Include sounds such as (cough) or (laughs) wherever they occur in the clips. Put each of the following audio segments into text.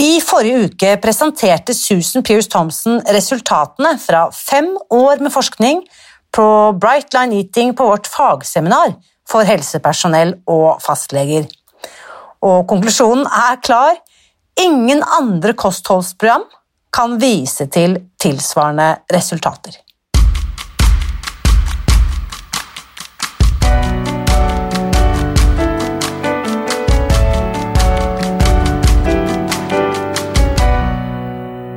I forrige uke presenterte Susan Pierce Thompson resultatene fra fem år med forskning på Bright Line Eating på vårt fagseminar for helsepersonell og fastleger. Og konklusjonen er klar. Ingen andre kostholdsprogram kan vise til tilsvarende resultater.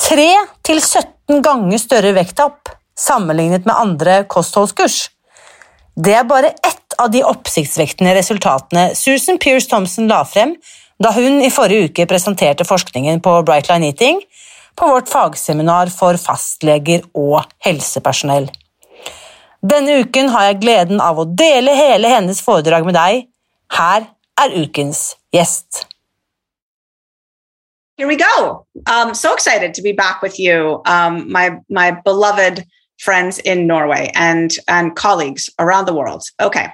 3 17 ganger større vekttap sammenlignet med andre kostholdskurs. Det er bare ett av de oppsiktsvektende resultatene Susan Pierce Thompson la frem da hun i forrige uke presenterte forskningen på Brightline Eating på vårt fagseminar for fastleger og helsepersonell. Denne uken har jeg gleden av å dele hele hennes foredrag med deg. Her er ukens gjest. Here we go. Um, so excited to be back with you, um, my my beloved friends in Norway and and colleagues around the world. Okay.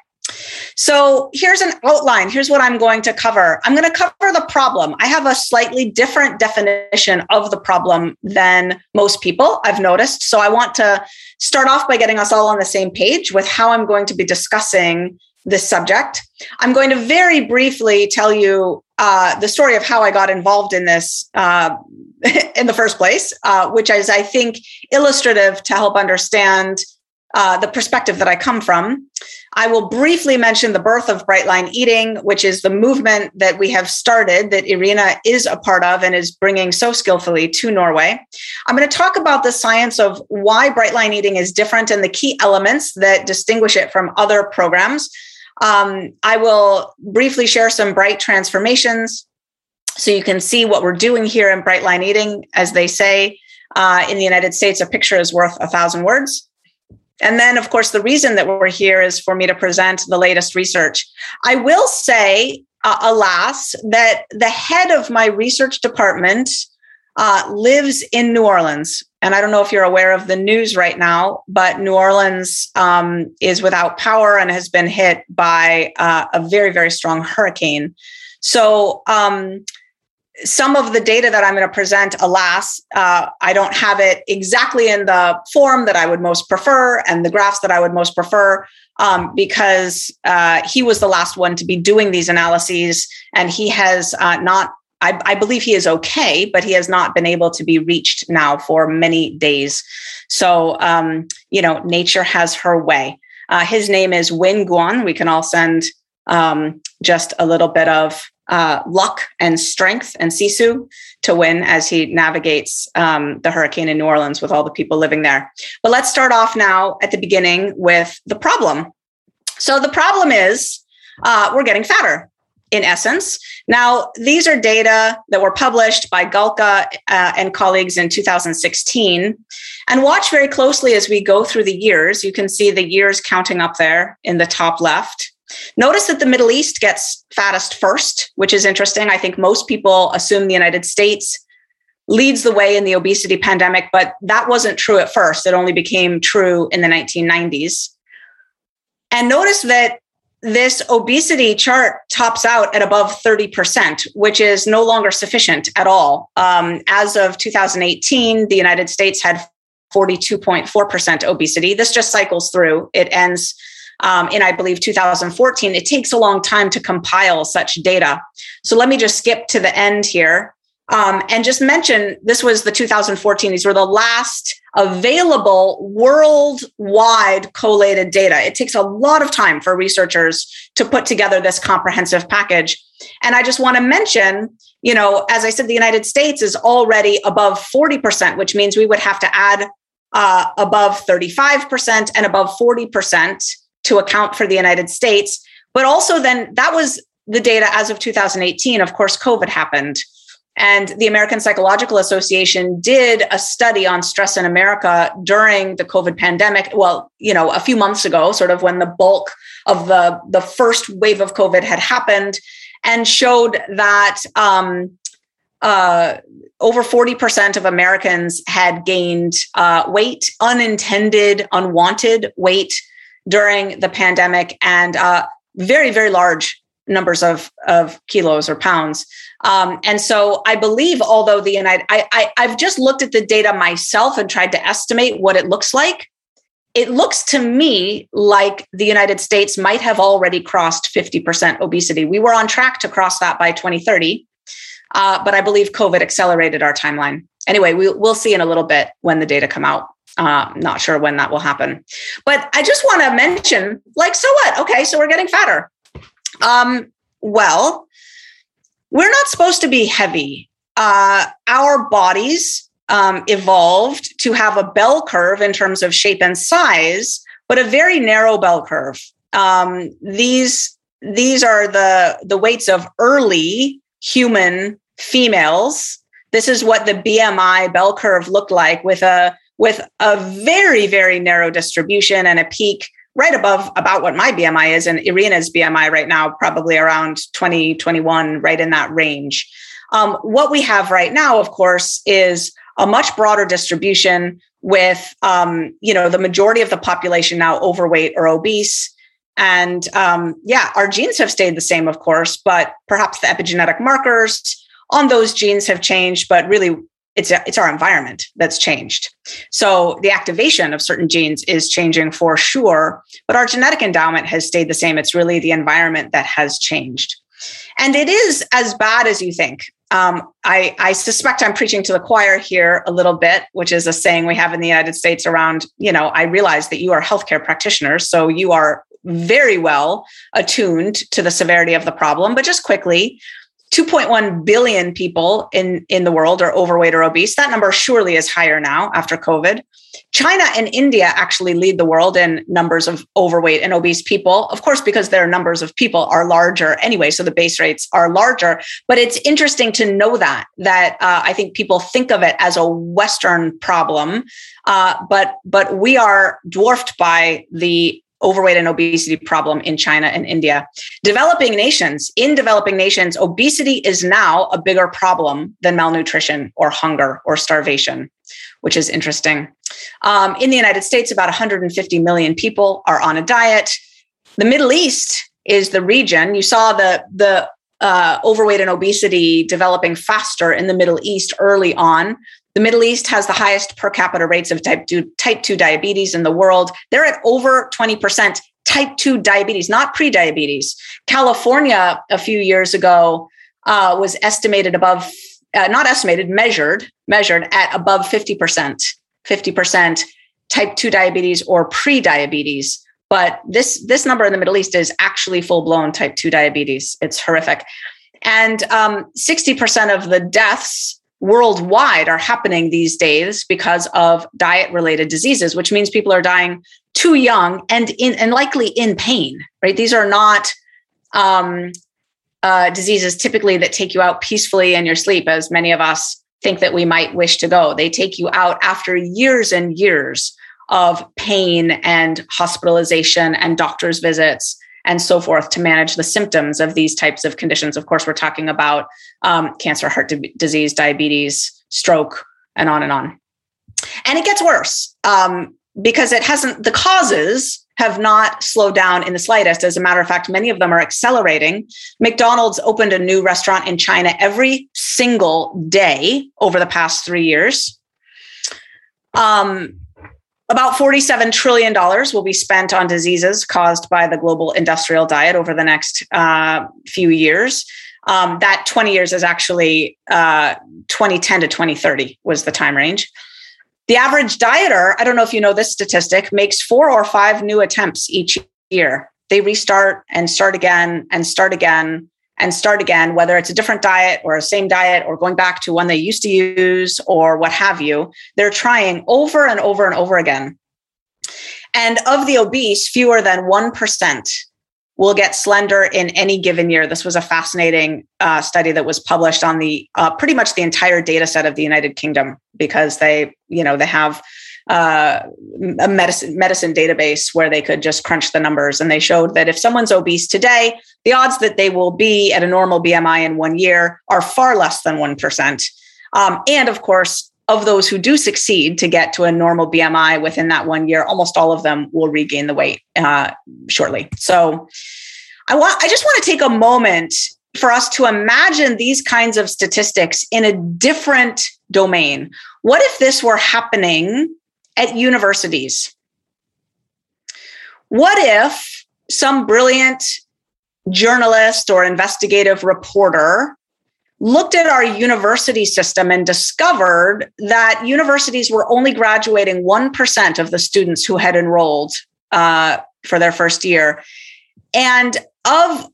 So here's an outline. Here's what I'm going to cover. I'm going to cover the problem. I have a slightly different definition of the problem than most people I've noticed. So I want to start off by getting us all on the same page with how I'm going to be discussing this subject. I'm going to very briefly tell you uh, the story of how I got involved in this uh, (laughs) in the first place, uh, which is, I think, illustrative to help understand uh, the perspective that I come from. I will briefly mention the birth of Bright Line Eating, which is the movement that we have started that Irina is a part of and is bringing so skillfully to Norway. I'm going to talk about the science of why Bright Line Eating is different and the key elements that distinguish it from other programs. Um, I will briefly share some bright transformations so you can see what we're doing here in Bright Line Eating. As they say uh, in the United States, a picture is worth a thousand words. And then, of course, the reason that we're here is for me to present the latest research. I will say, uh, alas, that the head of my research department uh, lives in New Orleans. And I don't know if you're aware of the news right now, but New Orleans um, is without power and has been hit by uh, a very, very strong hurricane. So, um, some of the data that I'm going to present, alas, uh, I don't have it exactly in the form that I would most prefer and the graphs that I would most prefer um, because uh, he was the last one to be doing these analyses and he has uh, not I, I, believe he is okay, but he has not been able to be reached now for many days. So, um, you know, nature has her way. Uh, his name is Win Guan. We can all send um, just a little bit of uh, luck and strength and sisu to win as he navigates um, the hurricane in New Orleans with all the people living there. But let's start off now at the beginning with the problem. So, the problem is uh, we're getting fatter in essence. Now, these are data that were published by Galka uh, and colleagues in 2016. And watch very closely as we go through the years. You can see the years counting up there in the top left. Notice that the Middle East gets fattest first, which is interesting. I think most people assume the United States leads the way in the obesity pandemic, but that wasn't true at first. It only became true in the 1990s. And notice that this obesity chart tops out at above 30%, which is no longer sufficient at all. Um, as of 2018, the United States had 42.4% obesity. This just cycles through. It ends um, in, I believe, 2014. It takes a long time to compile such data. So let me just skip to the end here. Um, and just mention this was the 2014, these were the last available worldwide collated data. It takes a lot of time for researchers to put together this comprehensive package. And I just want to mention, you know, as I said, the United States is already above 40%, which means we would have to add uh, above 35% and above 40% to account for the United States. But also, then that was the data as of 2018. Of course, COVID happened. And the American Psychological Association did a study on stress in America during the COVID pandemic. Well, you know, a few months ago, sort of when the bulk of the, the first wave of COVID had happened, and showed that um, uh, over 40% of Americans had gained uh, weight, unintended, unwanted weight during the pandemic, and uh, very, very large numbers of, of kilos or pounds. Um, and so I believe, although the United, I, I, I've just looked at the data myself and tried to estimate what it looks like. It looks to me like the United States might have already crossed 50% obesity. We were on track to cross that by 2030. Uh, but I believe COVID accelerated our timeline. Anyway, we, we'll see in a little bit when the data come out. Uh, not sure when that will happen. But I just want to mention, like, so what? Okay, so we're getting fatter. Um, well, we're not supposed to be heavy. Uh, our bodies um, evolved to have a bell curve in terms of shape and size, but a very narrow bell curve. Um, these these are the the weights of early human females. This is what the BMI bell curve looked like with a with a very very narrow distribution and a peak right above about what my BMI is and Irina's BMI right now, probably around 20, 21, right in that range. Um, what we have right now, of course, is a much broader distribution with, um, you know, the majority of the population now overweight or obese. And um, yeah, our genes have stayed the same, of course, but perhaps the epigenetic markers on those genes have changed. But really, it's it's our environment that's changed. So the activation of certain genes is changing for sure, but our genetic endowment has stayed the same. It's really the environment that has changed. And it is as bad as you think. Um, I, I suspect I'm preaching to the choir here a little bit, which is a saying we have in the United States around, you know, I realize that you are healthcare practitioners, so you are very well attuned to the severity of the problem. But just quickly, 2.1 billion people in, in the world are overweight or obese. That number surely is higher now after COVID. China and India actually lead the world in numbers of overweight and obese people, of course, because their numbers of people are larger anyway, so the base rates are larger. But it's interesting to know that that uh, I think people think of it as a Western problem, uh, but but we are dwarfed by the overweight and obesity problem in China and India. Developing nations, in developing nations, obesity is now a bigger problem than malnutrition or hunger or starvation, which is interesting. Um, in the United States, about 150 million people are on a diet. The Middle East is the region. You saw the, the uh, overweight and obesity developing faster in the Middle East early on. The Middle East has the highest per capita rates of type 2, type 2 diabetes in the world. They're at over 20% type 2 diabetes, not pre-diabetes. California a few years ago uh, was estimated above, uh, not estimated, measured, measured at above 50%, 50% type 2 diabetes or pre-diabetes. But this, this number in the Middle East is actually full-blown type 2 diabetes. It's horrific. And um, 60% of the deaths worldwide are happening these days because of diet related diseases which means people are dying too young and in and likely in pain right? These are not um, uh, diseases typically that take you out peacefully in your sleep as many of us think that we might wish to go. They take you out after years and years of pain and hospitalization and doctor's visits and so forth to manage the symptoms of these types of conditions. Of course, we're talking about um, cancer, heart di- disease, diabetes, stroke, and on and on. And it gets worse um, because it hasn't, the causes have not slowed down in the slightest. As a matter of fact, many of them are accelerating. McDonald's opened a new restaurant in China every single day over the past three years. Um, about $47 trillion will be spent on diseases caused by the global industrial diet over the next uh, few years. Um, that 20 years is actually uh, 2010 to 2030 was the time range. The average dieter, I don't know if you know this statistic, makes four or five new attempts each year. They restart and start again and start again and start again, whether it's a different diet or a same diet or going back to one they used to use or what have you. They're trying over and over and over again. And of the obese, fewer than 1% will get slender in any given year. This was a fascinating uh, study that was published on the uh, pretty much the entire data set of the United Kingdom because they, you know, they have uh, a medicine medicine database where they could just crunch the numbers, and they showed that if someone's obese today, the odds that they will be at a normal BMI in one year are far less than one percent. Um, and of course, of those who do succeed to get to a normal BMI within that one year, almost all of them will regain the weight uh, shortly. So, I want I just want to take a moment for us to imagine these kinds of statistics in a different domain. What if this were happening at universities. What if some brilliant journalist or investigative reporter looked at our university system and discovered that universities were only graduating 1% of the students who had enrolled uh, for their first year. And of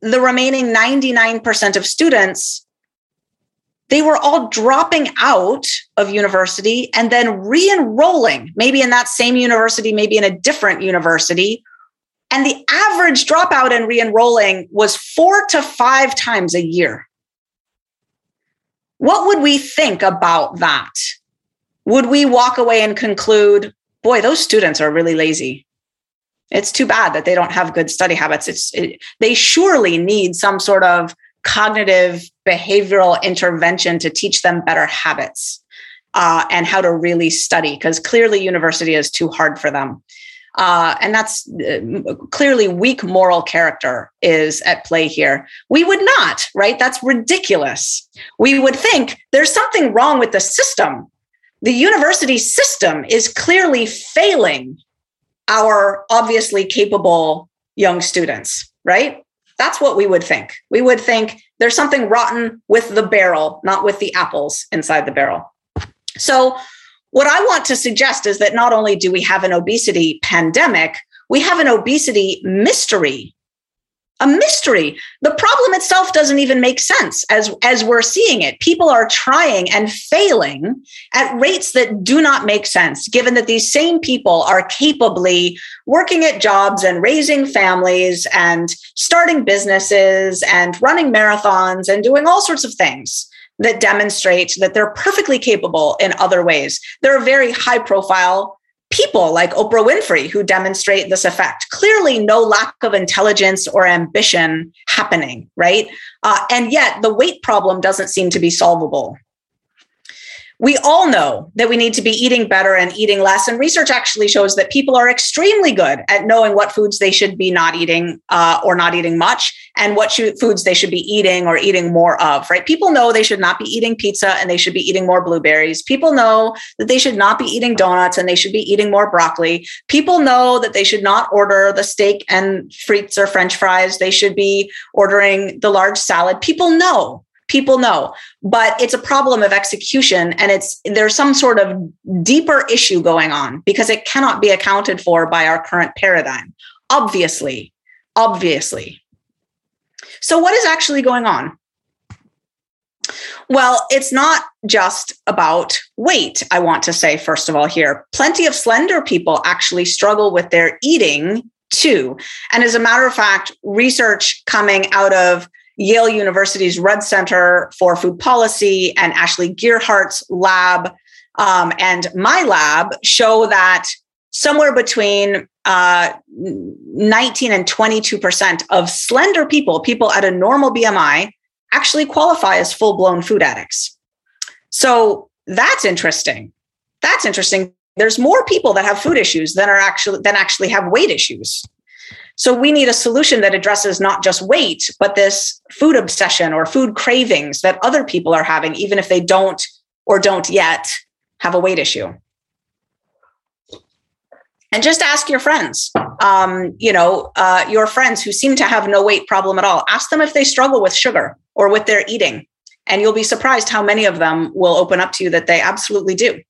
the remaining 99% of students, they were all dropping out of university and then re-enrolling maybe in that same university maybe in a different university. And the average dropout and re-enrolling was four to five times a year. What would we think about that? Would we walk away and conclude boy those students are really lazy. It's too bad that they don't have good study habits. It's it, they surely need some sort of cognitive behavioral intervention to teach them better habits uh, and how to really study because clearly university is too hard for them. Uh, and that's uh, clearly weak moral character is at play here. We would not right? That's ridiculous. We would think there's something wrong with the system. The university system is clearly failing our obviously capable young students right that's what we would think. We would think there's something rotten with the barrel, not with the apples inside the barrel. So, what I want to suggest is that not only do we have an obesity pandemic, we have an obesity mystery a mystery. The problem itself doesn't even make sense as, as we're seeing it. People are trying and failing at rates that do not make sense, given that these same people are capably working at jobs and raising families and starting businesses and running marathons and doing all sorts of things that demonstrate that they're perfectly capable in other ways. There are very high profile people like Oprah Winfrey who demonstrate this effect. Clearly, no lack of intelligence or ambition happening, right? Uh, and yet, the weight problem doesn't seem to be solvable we all know that we need to be eating better and eating less. And research actually shows that people are extremely good at knowing what foods they should be not eating uh, or not eating much and what foods they should be eating or eating more of, right? People know they should not be eating pizza and they should be eating more blueberries. People know that they should not be eating donuts and they should be eating more broccoli. People know that they should not order the steak and frites or french fries. They should be ordering the large salad. People know people know but it's a problem of execution and it's there's some sort of deeper issue going on because it cannot be accounted for by our current paradigm obviously obviously so what is actually going on well, it's not just about weight, I want to say, first of all, here. Plenty of slender people actually struggle with their eating too. And as a matter of fact, research coming out of Yale University's Rudd Center for Food Policy and Ashley Gearhardt's lab um, and my lab show that somewhere between uh, 19 and 22% of slender people, people at a normal BMI, actually qualify as full blown food addicts. So that's interesting. That's interesting. There's more people that have food issues than are actually than actually have weight issues. So we need a solution that addresses not just weight, but this food obsession or food cravings that other people are having, even if they don't or don't yet have a weight issue. and just ask your friends um, you know uh, your friends who seem to have no weight problem at all ask them if they struggle with sugar or with their eating and you'll be surprised how many of them will open up to you that they absolutely do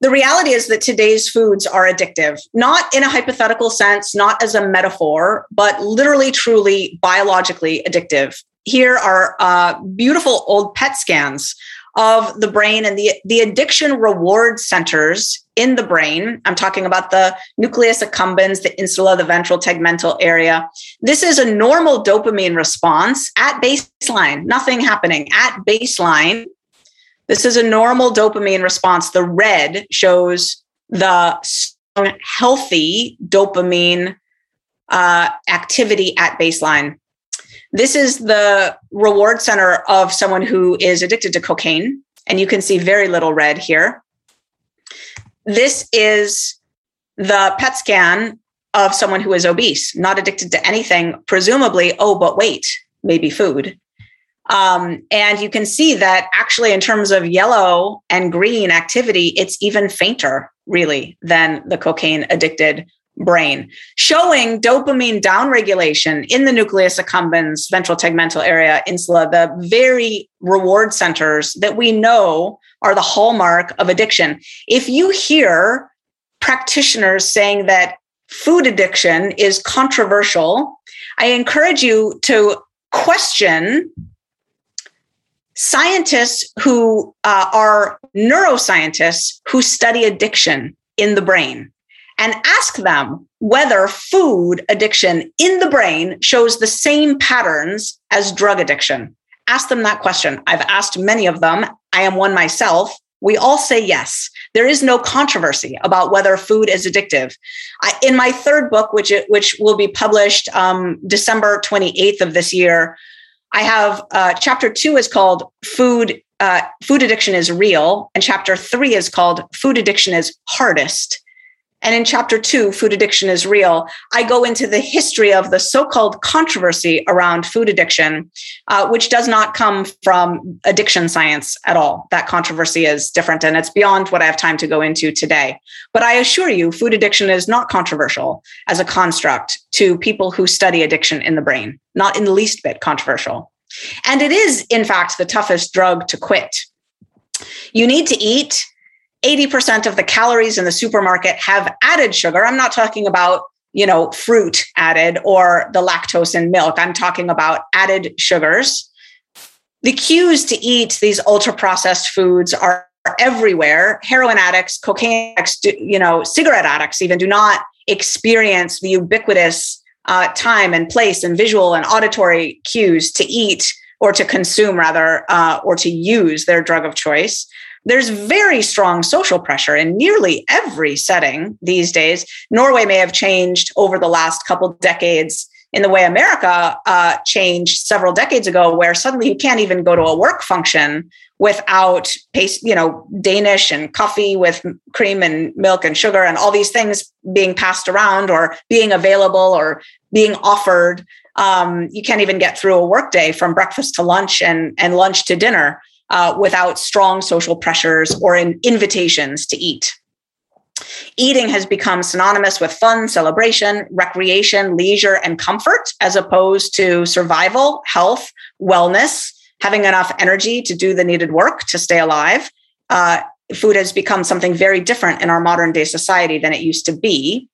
the reality is that today's foods are addictive, not in a hypothetical sense, not as a metaphor, but literally, truly, biologically addictive. Here are uh, beautiful old PET scans of the brain and the, the addiction reward centers in the brain. I'm talking about the nucleus accumbens, the insula, the ventral tegmental area. This is a normal dopamine response at baseline, nothing happening at baseline. This is a normal dopamine response. The red shows the healthy dopamine uh, activity at baseline. This is the reward center of someone who is addicted to cocaine, and you can see very little red here. This is the PET scan of someone who is obese, not addicted to anything, presumably, oh, but wait, maybe food. Um, and you can see that actually, in terms of yellow and green activity, it's even fainter, really, than the cocaine addicted brain, showing dopamine downregulation in the nucleus accumbens, ventral tegmental area, insula, the very reward centers that we know are the hallmark of addiction. If you hear practitioners saying that food addiction is controversial, I encourage you to question scientists who uh, are neuroscientists who study addiction in the brain and ask them whether food addiction in the brain shows the same patterns as drug addiction. Ask them that question. I've asked many of them. I am one myself. We all say yes. There is no controversy about whether food is addictive. I, in my third book, which it, which will be published um, December 28th of this year, I have uh, chapter two is called "Food uh, Food Addiction is Real," and chapter three is called "Food Addiction is Hardest." And in chapter two, Food Addiction is Real, I go into the history of the so called controversy around food addiction, uh, which does not come from addiction science at all. That controversy is different and it's beyond what I have time to go into today. But I assure you, food addiction is not controversial as a construct to people who study addiction in the brain, not in the least bit controversial. And it is, in fact, the toughest drug to quit. You need to eat 80% of the calories in the supermarket have added sugar. I'm not talking about, you know, fruit added or the lactose in milk. I'm talking about added sugars. The cues to eat these ultra processed foods are everywhere. Heroin addicts, cocaine addicts, you know, cigarette addicts even do not experience the ubiquitous uh, time and place and visual and auditory cues to eat or to consume rather uh, or to use their drug of choice there's very strong social pressure in nearly every setting these days. Norway may have changed over the last couple decades in the way America uh, changed several decades ago, where suddenly you can't even go to a work function without paste, you know, Danish and coffee with cream and milk and sugar and all these things being passed around or being available or being offered. Um, you can't even get through a workday from breakfast to lunch and, and lunch to dinner uh, without strong social pressures or in invitations to eat. Eating has become synonymous with fun, celebration, recreation, leisure, and comfort, as opposed to survival, health, wellness, having enough energy to do the needed work to stay alive. Uh, food has become something very different in our modern day society than it used to be.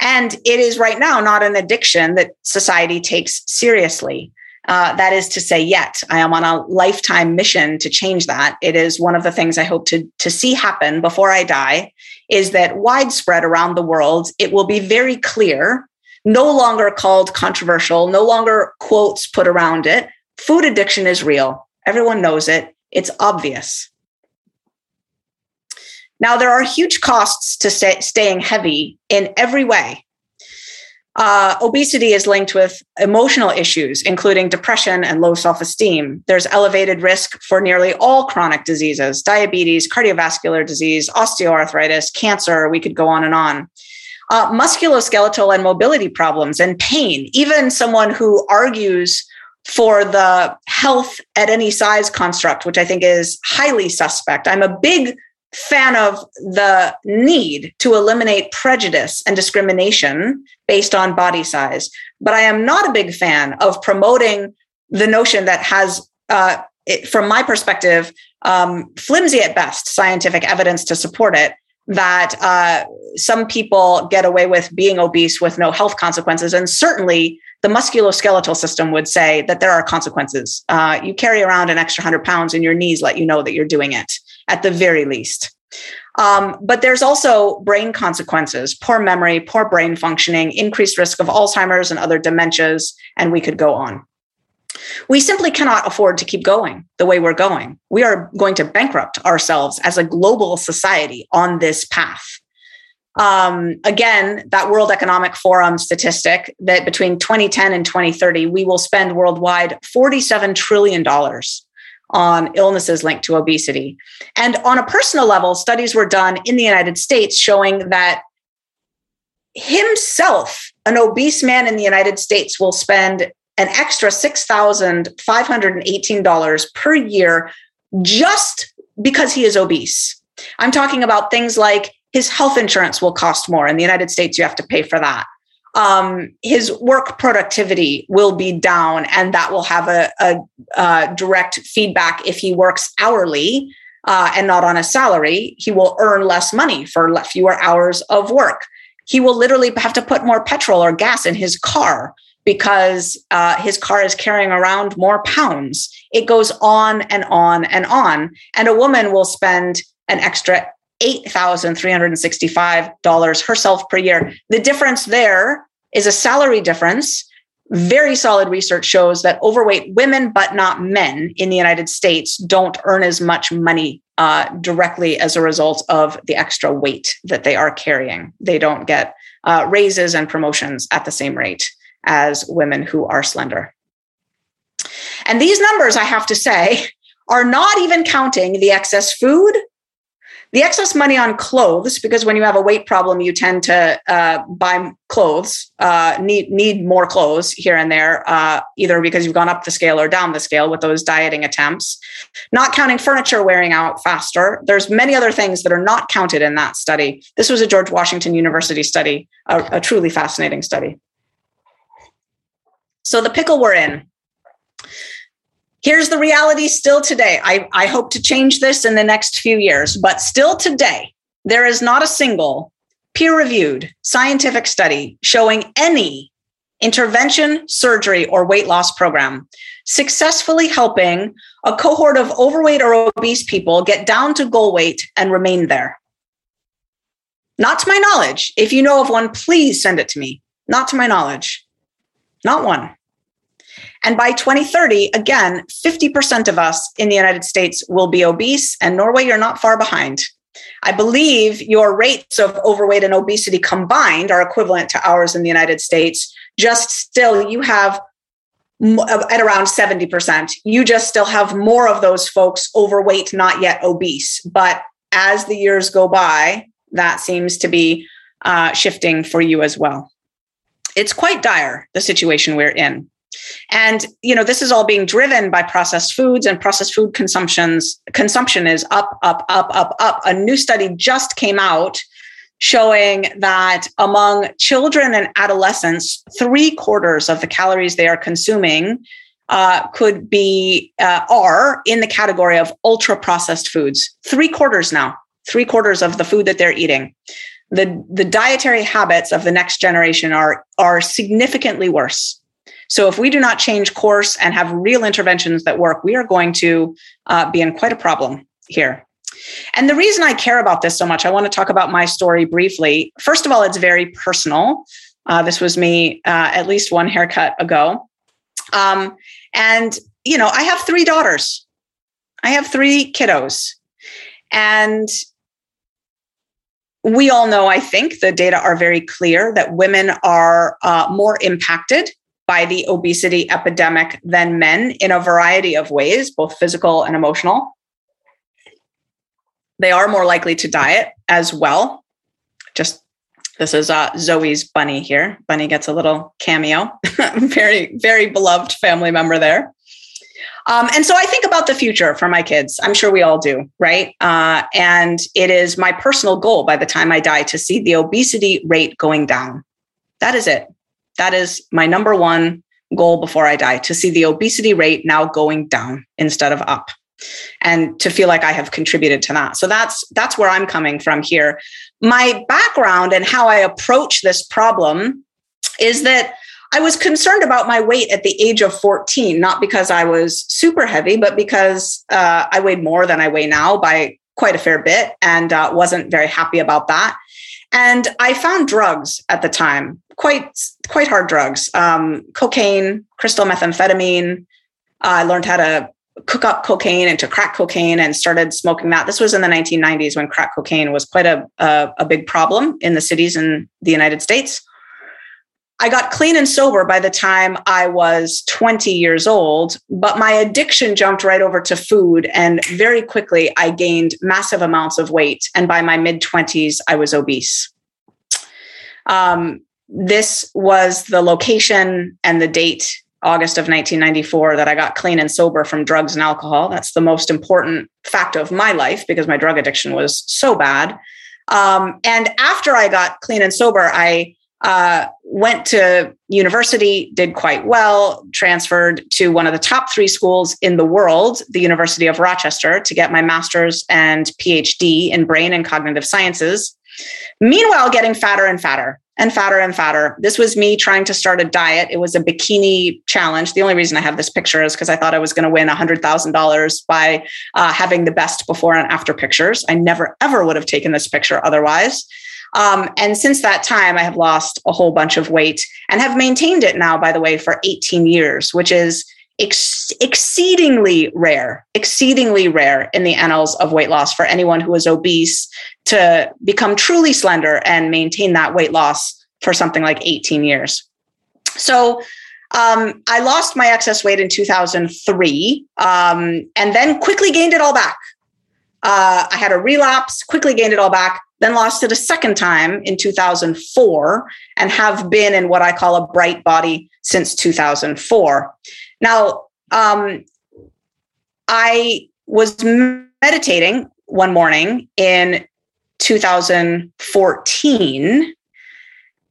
And it is right now not an addiction that society takes seriously. Uh, that is to say, yet I am on a lifetime mission to change that. It is one of the things I hope to, to see happen before I die is that widespread around the world, it will be very clear, no longer called controversial, no longer quotes put around it. Food addiction is real. Everyone knows it. It's obvious. Now, there are huge costs to stay, staying heavy in every way. Uh, obesity is linked with emotional issues, including depression and low self esteem. There's elevated risk for nearly all chronic diseases diabetes, cardiovascular disease, osteoarthritis, cancer. We could go on and on. Uh, musculoskeletal and mobility problems and pain. Even someone who argues for the health at any size construct, which I think is highly suspect. I'm a big fan of the need to eliminate prejudice and discrimination based on body size, but I am not a big fan of promoting the notion that has, uh, it, from my perspective, um, flimsy at best scientific evidence to support it that uh, some people get away with being obese with no health consequences. And certainly the musculoskeletal system would say that there are consequences. Uh, you carry around an extra 100 pounds and your knees let you know that you're doing it at the very least. Um, but there's also brain consequences poor memory, poor brain functioning, increased risk of Alzheimer's and other dementias, and we could go on. We simply cannot afford to keep going the way we're going. We are going to bankrupt ourselves as a global society on this path. Um, again, that World Economic Forum statistic that between 2010 and 2030, we will spend worldwide $47 trillion on illnesses linked to obesity. And on a personal level, studies were done in the United States showing that himself, an obese man in the United States, will spend an extra $6,518 per year just because he is obese. I'm talking about things like his health insurance will cost more. In the United States, you have to pay for that. Um, his work productivity will be down, and that will have a, a, a direct feedback if he works hourly uh, and not on a salary. He will earn less money for fewer hours of work. He will literally have to put more petrol or gas in his car because uh, his car is carrying around more pounds. It goes on and on and on. And a woman will spend an extra $8,365 herself per year. The difference there is a salary difference. Very solid research shows that overweight women, but not men in the United States, don't earn as much money uh, directly as a result of the extra weight that they are carrying. They don't get uh, raises and promotions at the same rate as women who are slender. And these numbers, I have to say, are not even counting the excess food, the excess money on clothes, because when you have a weight problem, you tend to uh, buy clothes, uh, need need more clothes here and there, uh, either because you've gone up the scale or down the scale with those dieting attempts. Not counting furniture wearing out faster. There's many other things that are not counted in that study. This was a George Washington University study, a, a truly fascinating study. So the pickle we're in. Here's the reality still today. I, I hope to change this in the next few years, but still today, there is not a single peer reviewed scientific study showing any intervention, surgery, or weight loss program successfully helping a cohort of overweight or obese people get down to goal weight and remain there. Not to my knowledge. If you know of one, please send it to me. Not to my knowledge. Not one. And by 2030, again, 50% of us in the United States will be obese, and Norway, you're not far behind. I believe your rates of overweight and obesity combined are equivalent to ours in the United States. Just still, you have at around 70%. You just still have more of those folks overweight, not yet obese. But as the years go by, that seems to be uh, shifting for you as well it's quite dire the situation we're in and you know this is all being driven by processed foods and processed food consumptions consumption is up up up up up. A new study just came out showing that among children and adolescents three quarters of the calories they are consuming uh, could be uh, are in the category of ultra processed foods. Three quarters now. Three quarters of the food that they're eating. The, the dietary habits of the next generation are, are significantly worse. So if we do not change course and have real interventions that work, we are going to uh, be in quite a problem here. And the reason I care about this so much, I want to talk about my story briefly. First of all, it's very personal. Uh, this was me uh, at least one haircut ago. Um, and, you know, I have three daughters, I have three kiddos. And we all know, I think, the data are very clear that women are uh, more impacted by the obesity epidemic than men in a variety of ways, both physical and emotional. They are more likely to diet as well. Just this is uh, Zoe's bunny here. Bunny gets a little cameo. (laughs) very, very beloved family member there. Um, and so I think about the future for my kids. I'm sure we all do, right? Uh, and it is my personal goal by the time I die to see the obesity rate going down. That is it. That is my number one goal before I die to see the obesity rate now going down instead of up and to feel like I have contributed to that. So that's that's where I'm coming from here. My background and how I approach this problem is that I was concerned about my weight at the age of 14, not because I was super heavy, but because uh, I weighed more than I weigh now by quite a fair bit and uh, wasn't very happy about that. And I found drugs at the time, quite quite hard drugs, um, cocaine, crystal methamphetamine. Uh, I learned how to cook up cocaine into crack cocaine and started smoking that. This was in the 1990s when crack cocaine was quite a, a, a big problem in the cities in the United States. I got clean and sober by the time I was 20 years old, but my addiction jumped right over to food. And very quickly, I gained massive amounts of weight. And by my mid 20s, I was obese. Um, this was the location and the date, August of 1994, that I got clean and sober from drugs and alcohol. That's the most important fact of my life because my drug addiction was so bad. Um, and after I got clean and sober, I uh, went to university, did quite well, transferred to one of the top three schools in the world, the University of Rochester, to get my master's and PhD in brain and cognitive sciences. Meanwhile, getting fatter and fatter and fatter and fatter. This was me trying to start a diet. It was a bikini challenge. The only reason I have this picture is because I thought I was going to win $100,000 by uh, having the best before and after pictures. I never, ever would have taken this picture otherwise. Um, and since that time, I have lost a whole bunch of weight and have maintained it now, by the way, for 18 years, which is ex- exceedingly rare, exceedingly rare in the annals of weight loss for anyone who is obese to become truly slender and maintain that weight loss for something like 18 years. So, um, I lost my excess weight in 2003 um, and then quickly gained it all back. Uh, I had a relapse, quickly gained it all back, then lost it a second time in 2004, and have been in what I call a bright body since 2004. Now, um, I was meditating one morning in 2014,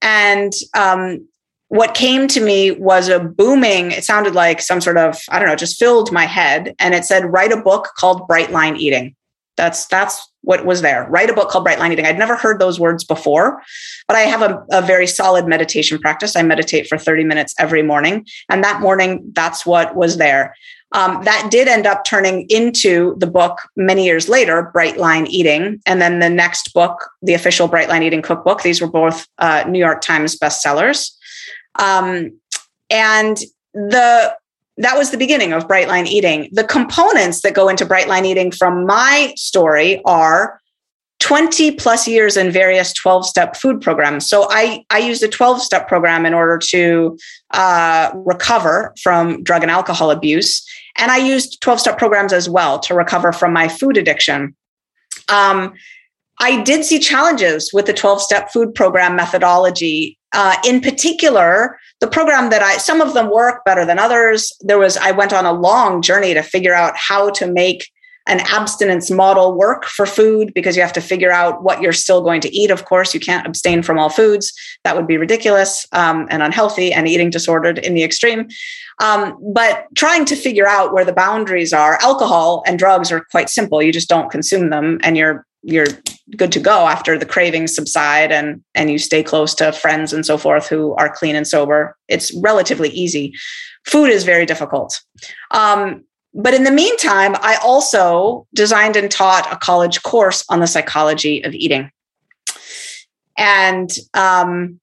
and um, what came to me was a booming, it sounded like some sort of, I don't know, just filled my head. And it said, write a book called Bright Line Eating. That's that's what was there. Write a book called Bright Line Eating. I'd never heard those words before, but I have a, a very solid meditation practice. I meditate for 30 minutes every morning. And that morning, that's what was there. Um, that did end up turning into the book many years later, Bright Line Eating. And then the next book, the official Bright Line Eating cookbook. These were both uh, New York Times bestsellers. Um, and the that was the beginning of bright line eating. The components that go into bright line eating from my story are 20 plus years in various 12 step food programs. So I, I used a 12 step program in order to uh, recover from drug and alcohol abuse. And I used 12 step programs as well to recover from my food addiction. Um, I did see challenges with the 12 step food program methodology. Uh, in particular, the program that I, some of them work better than others. There was, I went on a long journey to figure out how to make an abstinence model work for food because you have to figure out what you're still going to eat. Of course, you can't abstain from all foods. That would be ridiculous um, and unhealthy and eating disordered in the extreme. Um, but trying to figure out where the boundaries are, alcohol and drugs are quite simple. You just don't consume them and you're you're good to go after the cravings subside and and you stay close to friends and so forth who are clean and sober. It's relatively easy. Food is very difficult. Um, but in the meantime i also designed and taught a college course on the psychology of eating. And um,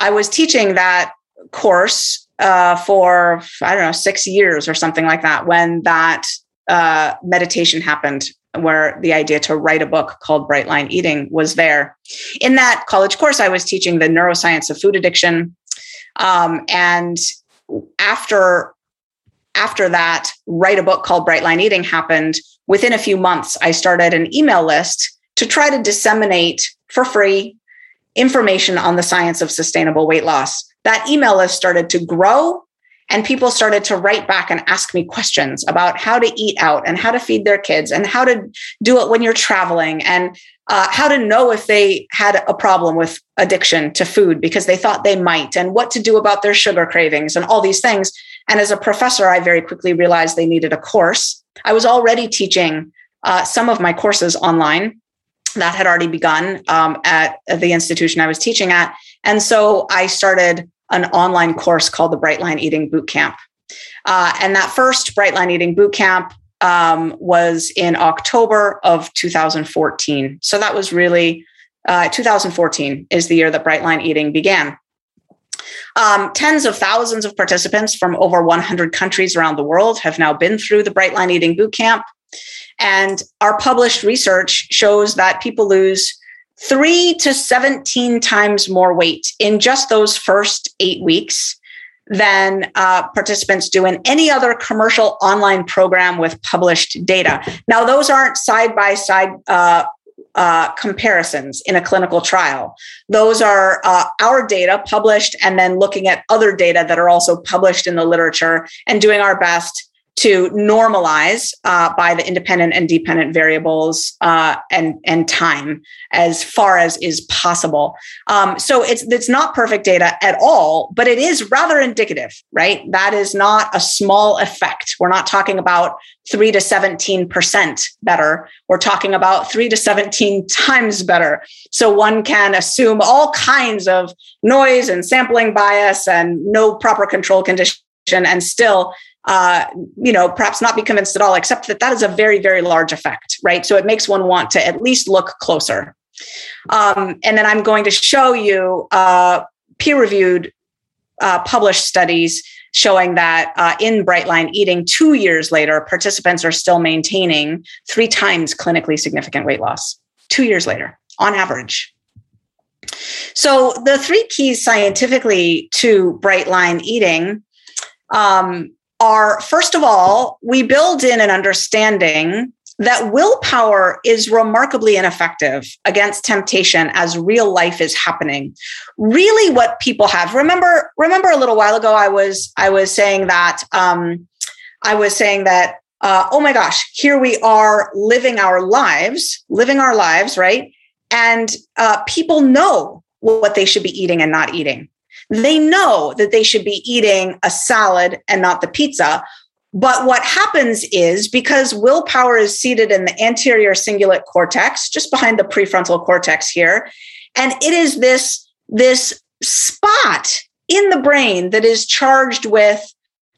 i was teaching that course uh, for i don't know six years or something like that when that uh, meditation happened where the idea to write a book called Bright Line Eating was there. In that college course, I was teaching the neuroscience of food addiction. Um, and after after that, write a book called Bright Line Eating happened. Within a few months, I started an email list to try to disseminate for free information on the science of sustainable weight loss. That email list started to grow and people started to write back and ask me questions about how to eat out and how to feed their kids and how to do it when you're traveling and uh, how to know if they had a problem with addiction to food because they thought they might and what to do about their sugar cravings and all these things. And as a professor i very quickly realized they needed a course. I was already teaching uh, some of my courses online that had already begun um, at the institution i was teaching at. And so i started an online course called the Bright Line Eating Bootcamp. Uh, and that first Bright Line Eating Bootcamp um, was in October of 2014. So that was really uh, 2014 is the year that Bright Line Eating began. Um, tens of thousands of participants from over 100 countries around the world have now been through the Bright Line Eating Bootcamp. And our published research shows that people lose three to 17 times more weight in just those first eight weeks than uh, participants do in any other commercial online program with published data. Now, those aren't side by side comparisons in a clinical trial. Those are uh, our data published and then looking at other data that are also published in the literature and doing our best to normalize uh, by the independent and dependent variables uh, and and time as far as is possible. Um, so it's it's not perfect data at all, but it is rather indicative, right? That is not a small effect. We're not talking about three to seventeen percent better. We're talking about three to seventeen times better. So one can assume all kinds of noise and sampling bias and no proper control condition and still uh, you know, perhaps not be convinced at all, except that that is a very, very large effect, right? So it makes one want to at least look closer. Um, and then I'm going to show you uh, peer reviewed uh, published studies showing that uh, in Bright Line eating, two years later, participants are still maintaining three times clinically significant weight loss, two years later, on average. So, the three keys scientifically to bright line eating um, are first of all, we build in an understanding that willpower is remarkably ineffective against temptation as real life is happening. Really what people have remember remember a little while ago i was i was saying that um, i was saying that uh, oh my gosh here we are living our lives living our lives right? And uh, people know what they should be eating and not eating they know that they should be eating a salad and not the pizza. But what happens is because willpower is seated in the anterior cingulate cortex, just behind the prefrontal cortex here, and it is this, this spot in the brain that is charged with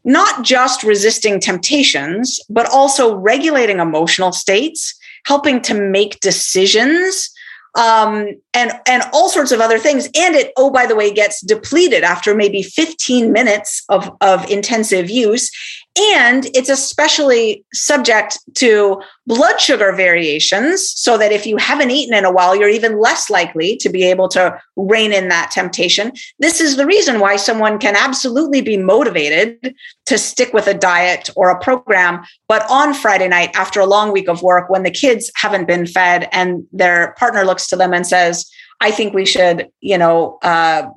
not just resisting temptations, but also regulating emotional states, helping to make decisions, um, and and all sorts of other things. And it, oh, by the way, gets depleted after maybe 15 minutes of, of intensive use. And it's especially subject to blood sugar variations, so that if you haven't eaten in a while, you're even less likely to be able to rein in that temptation. This is the reason why someone can absolutely be motivated to stick with a diet or a program. But on Friday night, after a long week of work, when the kids haven't been fed and their partner looks to them and says, I think we should, you know, uh,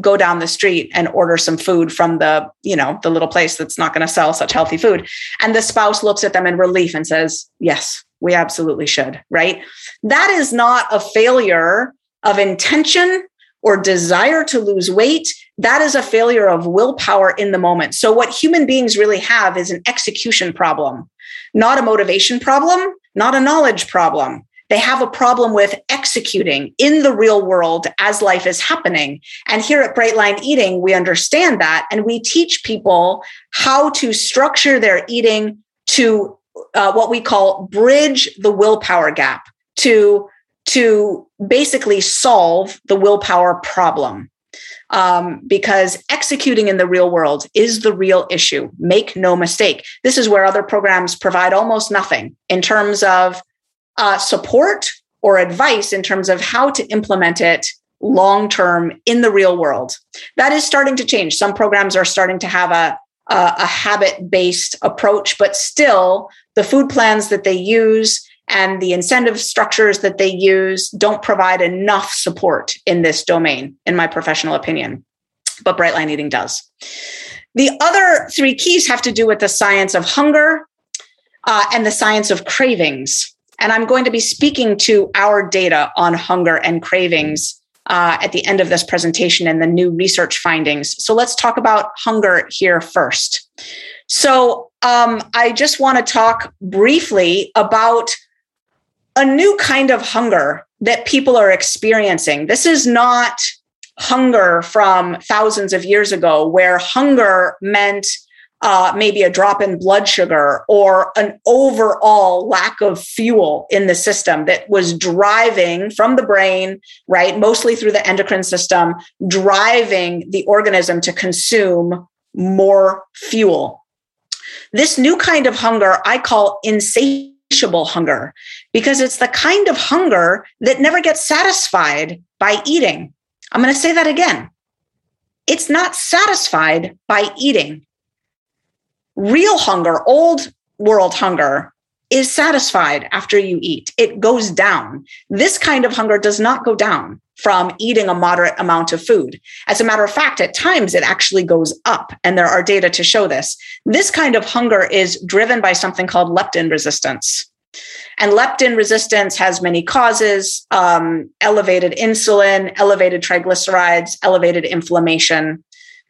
go down the street and order some food from the you know the little place that's not going to sell such healthy food. And the spouse looks at them in relief and says yes we absolutely should right? That is not a failure of intention or desire to lose weight. That is a failure of willpower in the moment. So what human beings really have is an execution problem not a motivation problem not a knowledge problem they have a problem with executing in the real world as life is happening. And here at Bright Line Eating, we understand that and we teach people how to structure their eating to uh, what we call bridge the willpower gap to to basically solve the willpower problem um, because executing in the real world is the real issue. Make no mistake. This is where other programs provide almost nothing in terms of uh, support or advice in terms of how to implement it long term in the real world. That is starting to change. Some programs are starting to have a, a, a habit based approach, but still, the food plans that they use and the incentive structures that they use don't provide enough support in this domain, in my professional opinion. But Brightline Eating does. The other three keys have to do with the science of hunger uh, and the science of cravings. And I'm going to be speaking to our data on hunger and cravings uh, at the end of this presentation and the new research findings. So let's talk about hunger here first. So um, I just want to talk briefly about a new kind of hunger that people are experiencing. This is not hunger from thousands of years ago, where hunger meant uh, maybe a drop in blood sugar or an overall lack of fuel in the system that was driving from the brain, right, mostly through the endocrine system, driving the organism to consume more fuel. This new kind of hunger I call insatiable hunger because it's the kind of hunger that never gets satisfied by eating. I'm going to say that again. It's not satisfied by eating real hunger, old world hunger, is satisfied after you eat. It goes down. This kind of hunger does not go down from eating a moderate amount of food. As a matter of fact, at times it actually goes up, and there are data to show this. This kind of hunger is driven by something called leptin resistance. And leptin resistance has many causes um, elevated insulin, elevated triglycerides, elevated inflammation.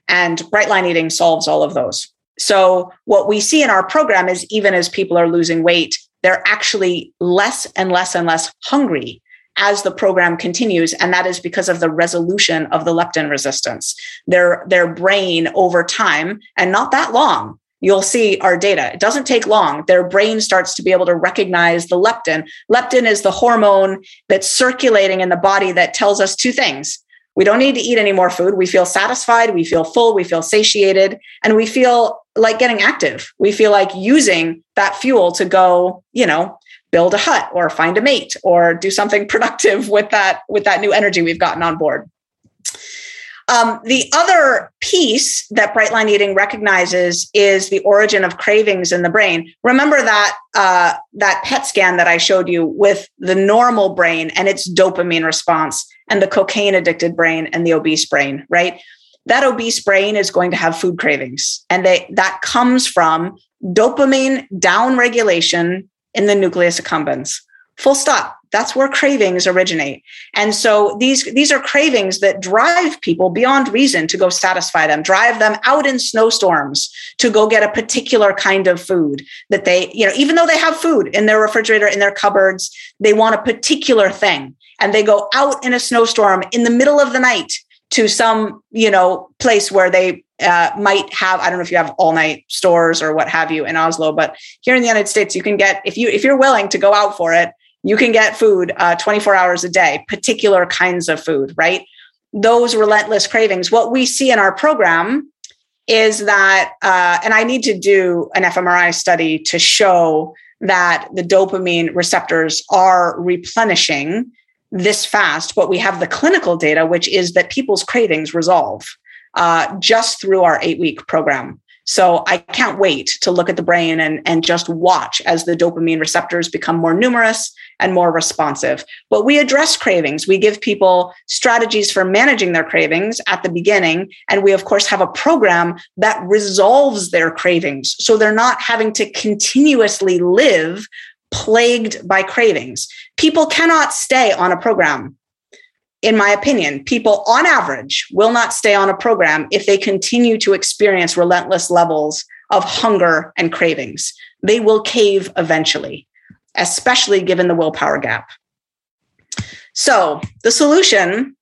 And bright line eating solves all of those. So, what we see in our program is even as people are losing weight, they're actually less and less and less hungry as the program continues. And that is because of the resolution of the leptin resistance. Their their brain over time and not that long you'll see our data. It doesn't take long. Their brain starts to be able to recognize the leptin. Leptin is the hormone that's circulating in the body that tells us two things we don't need to eat any more food. We feel satisfied. We feel full. We feel satiated. And we feel like getting active. We feel like using that fuel to go, you know, build a hut or find a mate or do something (laughs) productive with that with that new energy we've gotten on board. Um, the other piece that bright line eating recognizes is the origin of cravings in the brain. Remember that uh, that PET scan that I showed you with the normal brain and its dopamine response, and the cocaine addicted brain and the obese brain, right? That obese brain is going to have food cravings, and they, that comes from dopamine downregulation in the nucleus accumbens. Full stop that's where cravings originate and so these these are cravings that drive people beyond reason to go satisfy them drive them out in snowstorms to go get a particular kind of food that they you know even though they have food in their refrigerator in their cupboards they want a particular thing and they go out in a snowstorm in the middle of the night to some you know place where they uh, might have i don't know if you have all night stores or what have you in oslo but here in the united states you can get if you if you're willing to go out for it you can get food uh, 24 hours a day, particular kinds of food, right? Those relentless cravings. What we see in our program is that, uh, and I need to do an fMRI study to show that the dopamine receptors are replenishing this fast, but we have the clinical data, which is that people's cravings resolve uh, just through our eight week program. So I can't wait to look at the brain and, and just watch as the dopamine receptors become more numerous and more responsive. But we address cravings. We give people strategies for managing their cravings at the beginning. And we, of course, have a program that resolves their cravings. So they're not having to continuously live plagued by cravings. People cannot stay on a program. In my opinion, people on average will not stay on a program if they continue to experience relentless levels of hunger and cravings. They will cave eventually especially given the willpower gap. So, the solution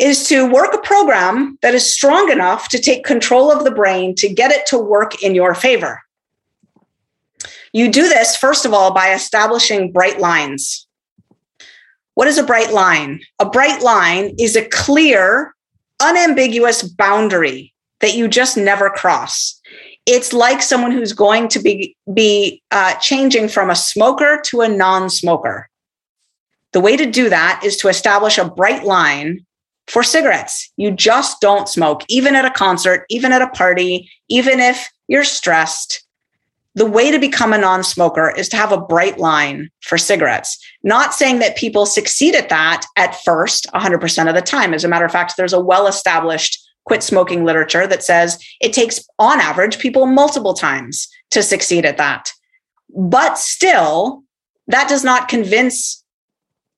is to work a program that is strong enough to take control of the brain to get it to work in your favor. You do this, first of all, by establishing bright lines. What is a bright line? A bright line is a clear, unambiguous boundary that you just never cross it's like someone who's going to be be uh, changing from a smoker to a non-smoker. The way to do that is to establish a bright line for cigarettes. You just don't smoke, even at a concert, even at a party, even if you're stressed. The way to become a non smoker is to have a bright line for cigarettes. Not saying that people succeed at that at first 100% of the time. As a matter of fact, there's a well established quit smoking literature that says it takes, on average, people multiple times to succeed at that. But still, that does not convince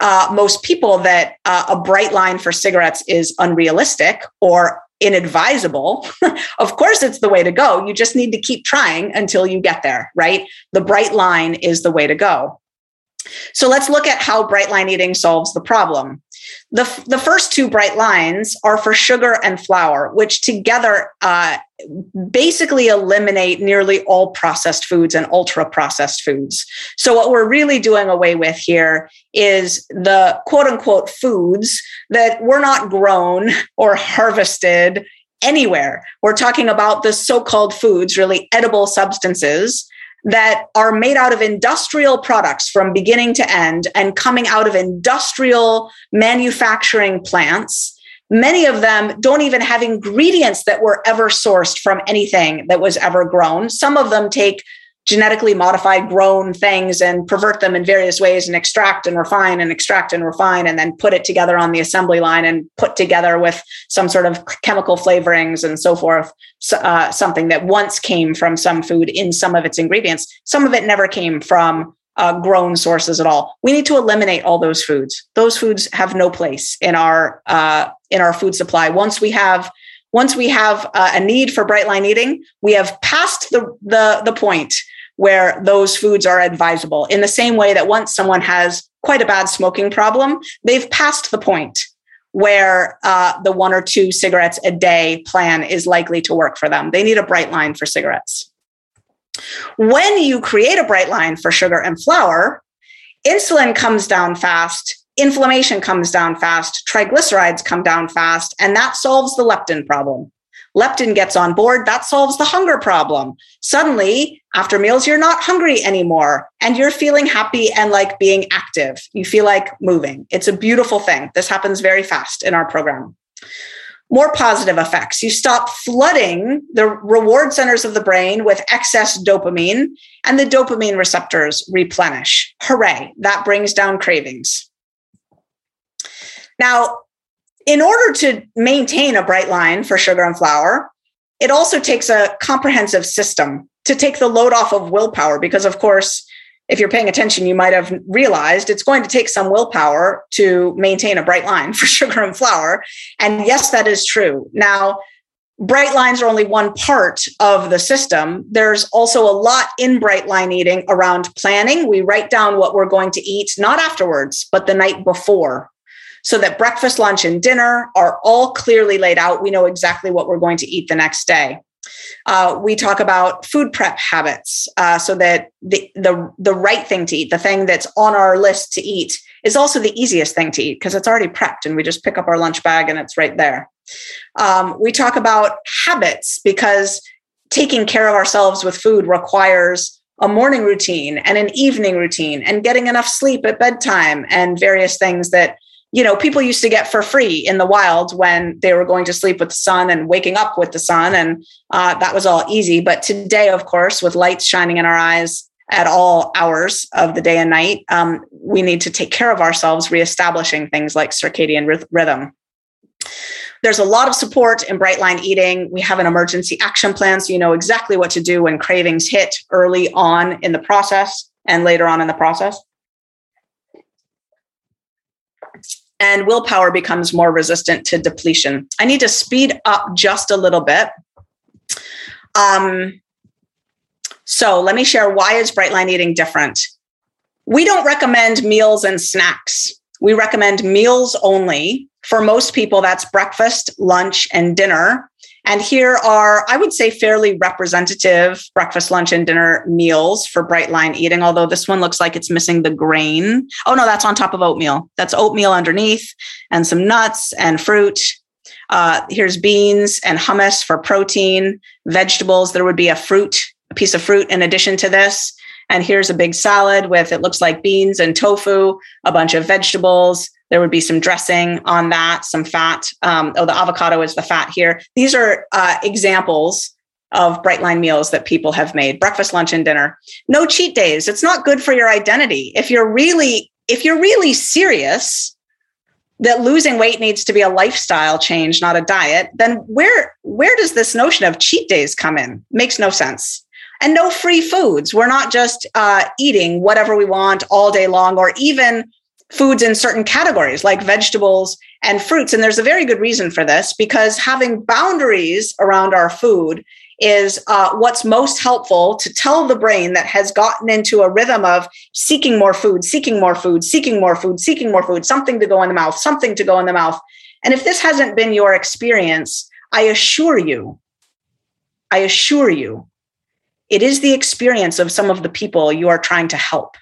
uh, most people that uh, a bright line for cigarettes is unrealistic or inadvisable. (laughs) of course, it's the way to go. You just need to keep trying until you get there, right? The bright line is the way to go. So let's look at how bright line eating solves the problem. The, the first two bright lines are for sugar and flour, which together uh, basically eliminate nearly all processed foods and ultra processed foods. So, what we're really doing away with here is the quote unquote foods that were not grown (laughs) or harvested anywhere. We're talking about the so called foods, really edible substances that are made out of industrial products from beginning to end and coming out of industrial manufacturing plants. Many of them don't even have ingredients that were ever sourced from anything that was ever grown. Some of them take genetically modified grown things and pervert them in various ways and extract and refine and extract and refine and then put it together on the assembly line and put together with some sort of chemical flavorings and so forth. Uh, something that once came from some food in some of its ingredients. Some of it never came from uh, grown sources at all. We need to eliminate all those foods. Those foods have no place in our uh, in our food supply. Once we have once we have uh, a need for bright line eating we have passed the the, the point where those foods are advisable in the same way that once someone has quite a bad smoking problem, they've passed the point where uh, the one or two cigarettes a day plan is likely to work for them. They need a bright line for cigarettes. When you create a bright line for sugar and flour, insulin comes down fast, inflammation comes down fast, triglycerides come down fast, and that solves the leptin problem. Leptin gets on board, that solves the hunger problem. Suddenly, after meals, you're not hungry anymore and you're feeling happy and like being active. You feel like moving. It's a beautiful thing. This happens very fast in our program. More positive effects. You stop flooding the reward centers of the brain with excess dopamine, and the dopamine receptors replenish. Hooray, that brings down cravings. Now, in order to maintain a bright line for sugar and flour, it also takes a comprehensive system to take the load off of willpower. Because, of course, if you're paying attention, you might have realized it's going to take some willpower to maintain a bright line (laughs) for sugar and flour. And yes, that is true. Now, bright lines are only one part of the system. There's also a lot in bright line eating around planning. We write down what we're going to eat, not afterwards, but the night before so that breakfast, lunch, and dinner are all clearly laid out. We know exactly what we're going to eat the next day. Uh, we talk about food prep habits uh, so that the, the, the right thing to eat, the thing that's on our list to eat, is also the easiest thing to eat because it's already prepped and we just pick up our lunch bag and it's right there. Um, we talk about habits because taking care of ourselves with food requires a morning routine and an evening routine and getting enough sleep at bedtime and various things that you know, people used to get for free in the wild when they were going to sleep with the sun and waking up with the sun. And uh, that was all easy. But today, of course, with lights shining in our eyes at all hours of the day and night, um, we need to take care of ourselves, reestablishing things like circadian rhythm. There's a lot of support in bright line eating. We have an emergency action plan, so you know exactly what to do when cravings hit early on in the process and later on in the process. And willpower becomes more resistant to depletion. I need to speed up just a little bit. Um, so let me share why is bright line eating different. We don't recommend meals and snacks. We recommend meals only. For most people, that's breakfast, lunch, and dinner. And here are, I would say, fairly representative breakfast, lunch, and dinner meals for bright line eating, although this one looks like it's missing the grain. Oh, no, that's on top of oatmeal. That's oatmeal underneath and some nuts and fruit. Uh, here's beans and hummus for protein, vegetables. There would be a fruit, a piece of fruit in addition to this. And here's a big salad with it looks like beans and tofu, a bunch of vegetables, there would be some dressing on that, some fat. Um, oh, the avocado is the fat here. These are uh, examples of bright line meals that people have made breakfast lunch and dinner no cheat days it's not good for your identity if you're really if you're really serious that losing weight needs to be a lifestyle change, not a diet, then where where does this notion of cheat days come in? Makes no sense. And no free foods. We're not just uh, eating whatever we want all day long, or even foods in certain categories like vegetables and fruits. And there's a very good reason for this because having boundaries around our food is uh, what's most helpful to tell the brain that has gotten into a rhythm of seeking more food, seeking more food, seeking more food, seeking more food, something to go in the mouth, something to go in the mouth. And if this hasn't been your experience, I assure you, I assure you, it is the experience of some of the people you are trying to help.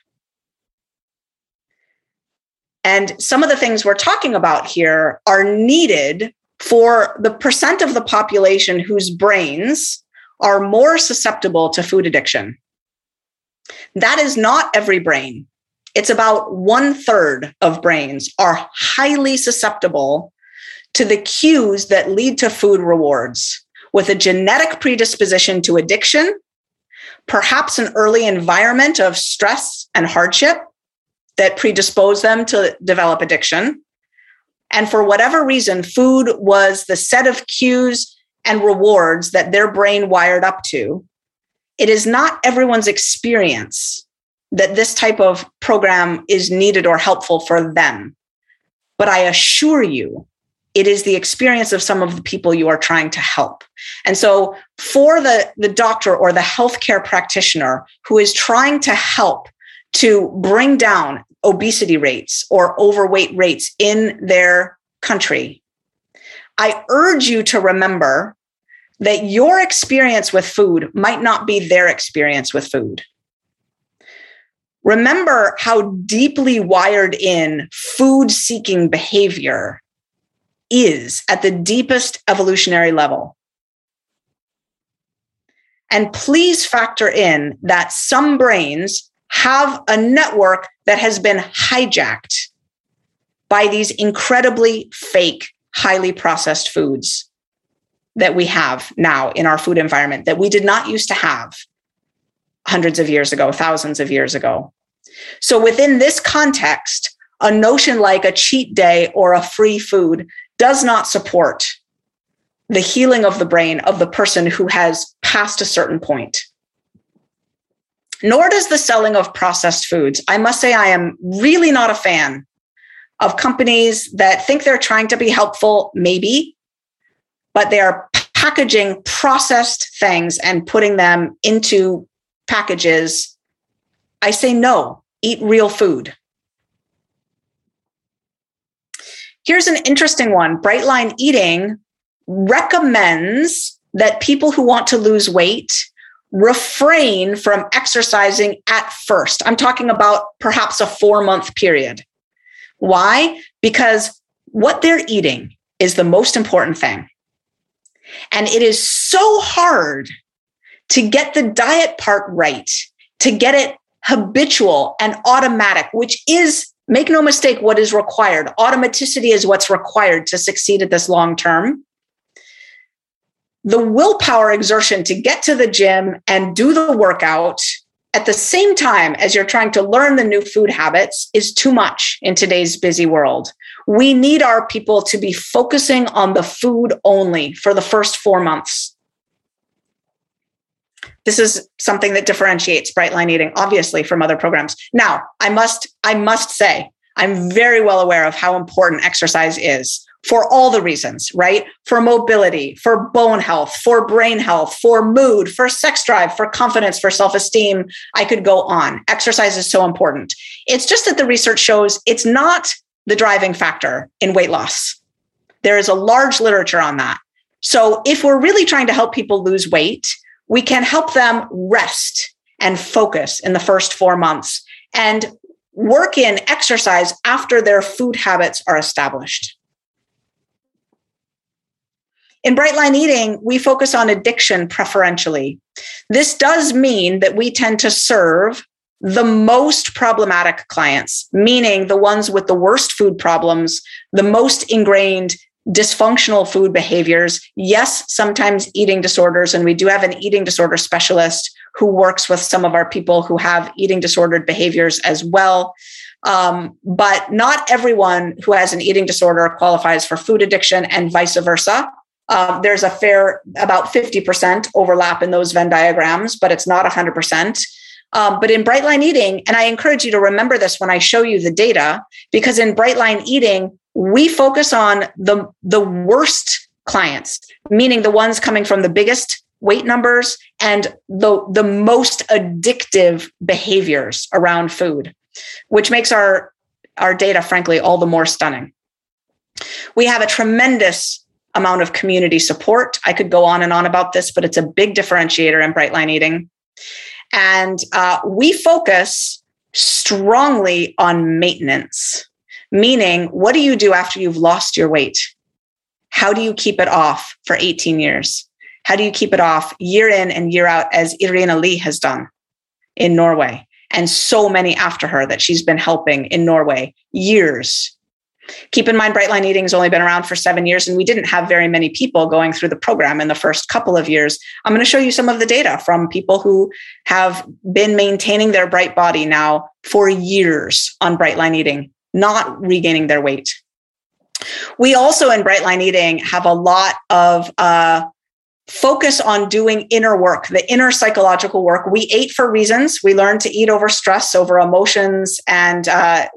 And some of the things we're talking about here are needed for the percent of the population whose brains are more susceptible to food addiction. That is not every brain. It's about one third of brains are highly susceptible to the cues that lead to food rewards with a genetic predisposition to addiction, perhaps an early environment of stress and hardship that predispose them to develop addiction. And for whatever reason, food was the set of cues and rewards that their brain wired up to, it is not everyone's experience that this type of program is needed or helpful for them. But I assure you, it is the experience of some of the people you are trying to help. And so, for the, the doctor or the healthcare practitioner who is trying to help to bring down obesity rates or overweight rates in their country, I urge you to remember that your experience with food might not be their experience with food. Remember how deeply wired in food seeking behavior is at the deepest evolutionary level. And please factor in that some brains have a network that has been hijacked by these incredibly fake, highly processed foods that we have now in our food environment that we did not used to have hundreds of years ago, thousands of years ago. So, within this context, a notion like a cheat day or a free food does not support the healing of the brain of the person who has passed a certain point. Nor does the selling of processed foods. I must say, I am really not a fan of companies that think they're trying to be helpful, maybe, but they are packaging processed things and putting them into packages. I say no, eat real food. Here's an interesting one Brightline Eating recommends that people who want to lose weight refrain from exercising at first. I'm talking about perhaps a four month period. Why? Because what they're eating is the most important thing. And it is so hard to get the diet part right, to get it habitual and automatic, which is, make no mistake, what is required. Automaticity is what's required to succeed at this long term. The willpower exertion to get to the gym and do the workout at the same time as you're trying to learn the new food habits is too much in today's busy world. We need our people to be focusing on the food only for the first four months. This is something that differentiates Brightline Eating, obviously, from other programs. Now, I must, I must say, I'm very well aware of how important exercise is for all the reasons, right? For mobility, for bone health, for brain health, for mood, for sex drive, for confidence, for self esteem. I could go on. Exercise is so important. It's just that the research shows it's not the driving factor in weight loss. There is a large literature on that. So if we're really trying to help people lose weight, we can help them rest and focus in the first four months and work in exercise after their food habits are established. In Brightline Eating, we focus on addiction preferentially. This does mean that we tend to serve the most problematic clients, meaning the ones with the worst food problems, the most ingrained dysfunctional food behaviors. Yes, sometimes eating disorders. And we do have an eating disorder specialist who works with some of our people who have eating disordered behaviors as well. Um, but not everyone who has an eating disorder qualifies for food addiction and vice versa. Um, there's a fair about 50% overlap in those Venn diagrams, but it's not 100%. Um, but in bright line eating, and I encourage you to remember this when I show you the data, because in bright line eating, we focus on the, the worst clients, meaning the ones coming from the biggest weight numbers and the, the most addictive behaviors around food, which makes our, our data, frankly, all the more stunning. We have a tremendous amount of community support. I could go on and on about this, but it's a big differentiator in bright line eating. And uh, we focus strongly on maintenance, meaning, what do you do after you've lost your weight? How do you keep it off for 18 years? How do you keep it off year in and year out, as Irina Lee has done in Norway? And so many after her that she's been helping in Norway years Keep in mind, Brightline Eating has only been around for seven years, and we didn't have very many people going through the program in the first couple of years. I'm going to show you some of the data from people who have been maintaining their bright body now for years on Brightline Eating, not regaining their weight. We also in Brightline Eating have a lot of uh, focus on doing inner work, the inner psychological work. We ate for reasons. We learned to eat over stress, over emotions. And uh,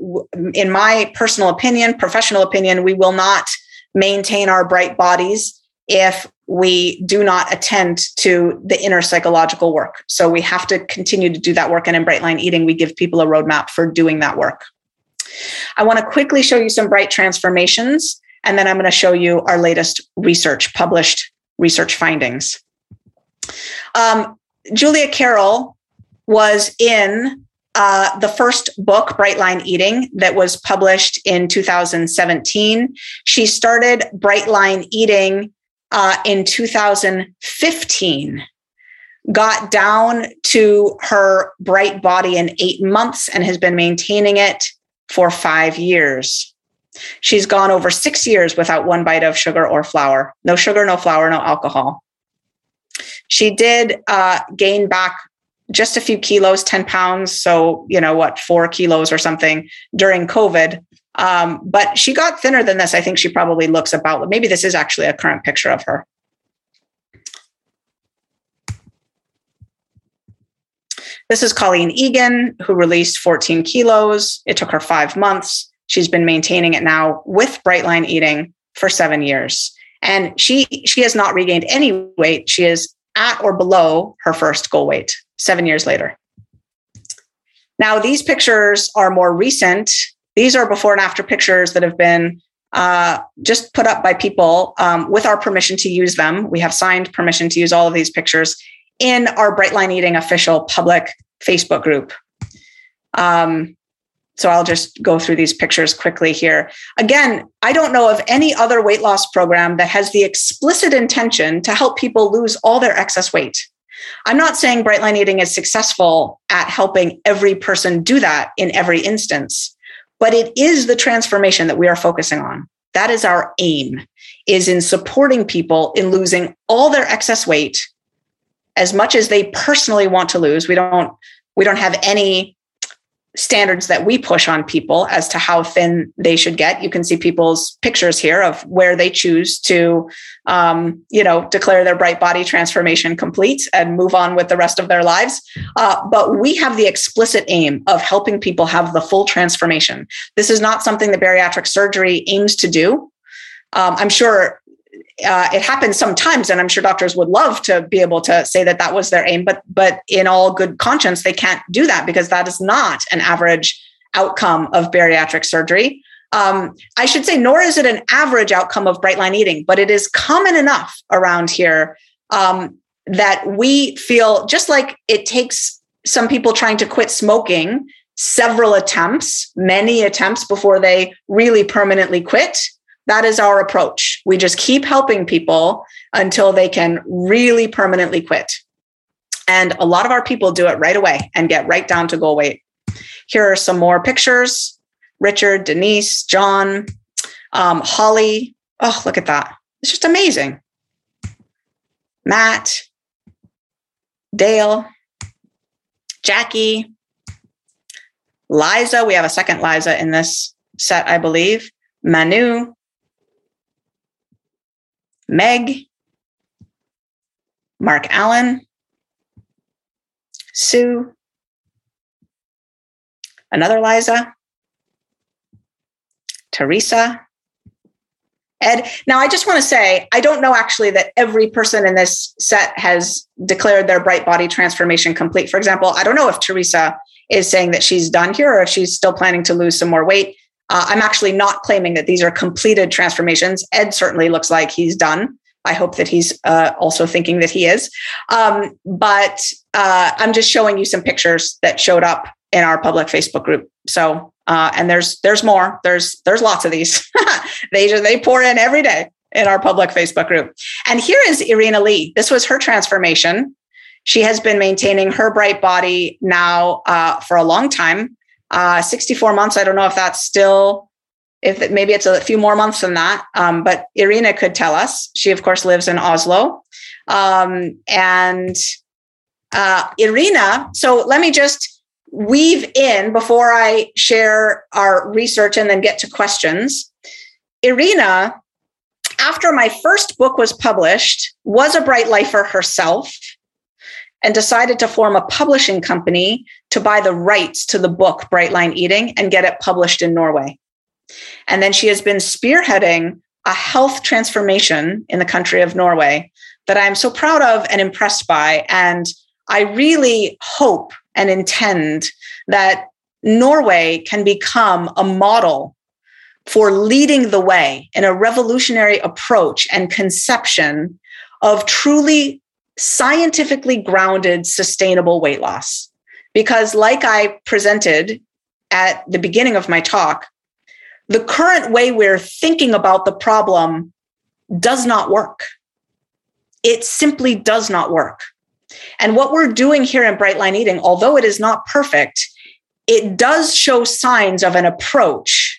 in my personal opinion, professional opinion, we will not maintain our bright bodies if we do not attend to the inner psychological work. So we have to continue to do that work. And in Brightline Eating, we give people a roadmap for doing that work. I want to quickly show you some bright transformations. And then I'm going to show you our latest research published research findings. Um, Julia Carroll was in uh, the first book, Bright Line Eating, that was published in 2017. She started Bright Line Eating uh, in 2015, got down to her bright body in eight months, and has been maintaining it for five years. She's gone over six years without one bite of sugar or flour. No sugar, no flour, no alcohol. She did uh, gain back just a few kilos, 10 pounds. So, you know, what, four kilos or something during COVID. Um, but she got thinner than this. I think she probably looks about, maybe this is actually a current picture of her. This is Colleen Egan, who released 14 kilos. It took her five months. She's been maintaining it now with Brightline eating for seven years. And she she has not regained any weight. She is at or below her first goal weight seven years later. Now, these pictures are more recent. These are before and after pictures that have been uh, just put up by people um, with our permission to use them. We have signed permission to use all of these pictures in our Brightline Eating official public Facebook group. Um, so I'll just go through these pictures quickly here. Again, I don't know of any other weight loss program that has the explicit intention to help people lose all their excess weight. I'm not saying Brightline Eating is successful at helping every person do that in every instance, but it is the transformation that we are focusing on. That is our aim is in supporting people in losing all their excess weight as much as they personally want to lose. We don't we don't have any standards that we push on people as to how thin they should get. You can see people's pictures here of where they choose to, um, you know, declare their bright body transformation complete and move on with the rest of their lives. Uh, but we have the explicit aim of helping people have the full transformation. This is not something that bariatric surgery aims to do. Um, I'm sure uh, it happens sometimes, and I'm sure doctors would love to be able to say that that was their aim, but but in all good conscience, they can't do that because that is not an average outcome of bariatric surgery. Um, I should say, nor is it an average outcome of bright line eating, but it is common enough around here um, that we feel just like it takes some people trying to quit smoking several attempts, many attempts before they really permanently quit that is our approach. We just keep helping people until they can really permanently quit. And a lot of our people do it right away and get right down to goal weight. Here are some more pictures Richard, Denise, John, um, Holly. Oh, look at that. It's just amazing. Matt, Dale, Jackie, Liza. We have a second Liza in this set, I believe. Manu, Meg, Mark Allen, Sue, another Liza, Teresa, Ed. Now, I just want to say, I don't know actually that every person in this set has declared their bright body transformation complete. For example, I don't know if Teresa is saying that she's done here or if she's still planning to lose some more weight. Uh, I'm actually not claiming that these are completed transformations. Ed certainly looks like he's done. I hope that he's uh, also thinking that he is. Um, but uh, I'm just showing you some pictures that showed up in our public Facebook group. So, uh, and there's there's more. There's there's lots of these. (laughs) they just, they pour in every day in our public Facebook group. And here is Irina Lee. This was her transformation. She has been maintaining her bright body now uh, for a long time, uh, 64 months. I don't know if that's still, if it, maybe it's a few more months than that. Um, but Irina could tell us. She, of course, lives in Oslo. Um, and uh, Irina, so let me just weave in before I share our research and then get to questions. Irina, after my first book was published, was a bright lifer herself and decided to form a publishing company to buy the rights to the book Bright Line Eating and get it published in Norway. And then she has been spearheading a health transformation in the country of Norway that I'm so proud of and impressed by. And I really hope and intend that Norway can become a model for leading the way in a revolutionary approach and conception of truly scientifically grounded, sustainable weight loss. Because, like I presented at the beginning of my talk, the current way we're thinking about the problem does not work. It simply does not work. And what we're doing here in Bright Line Eating, although it is not perfect, it does show signs of an approach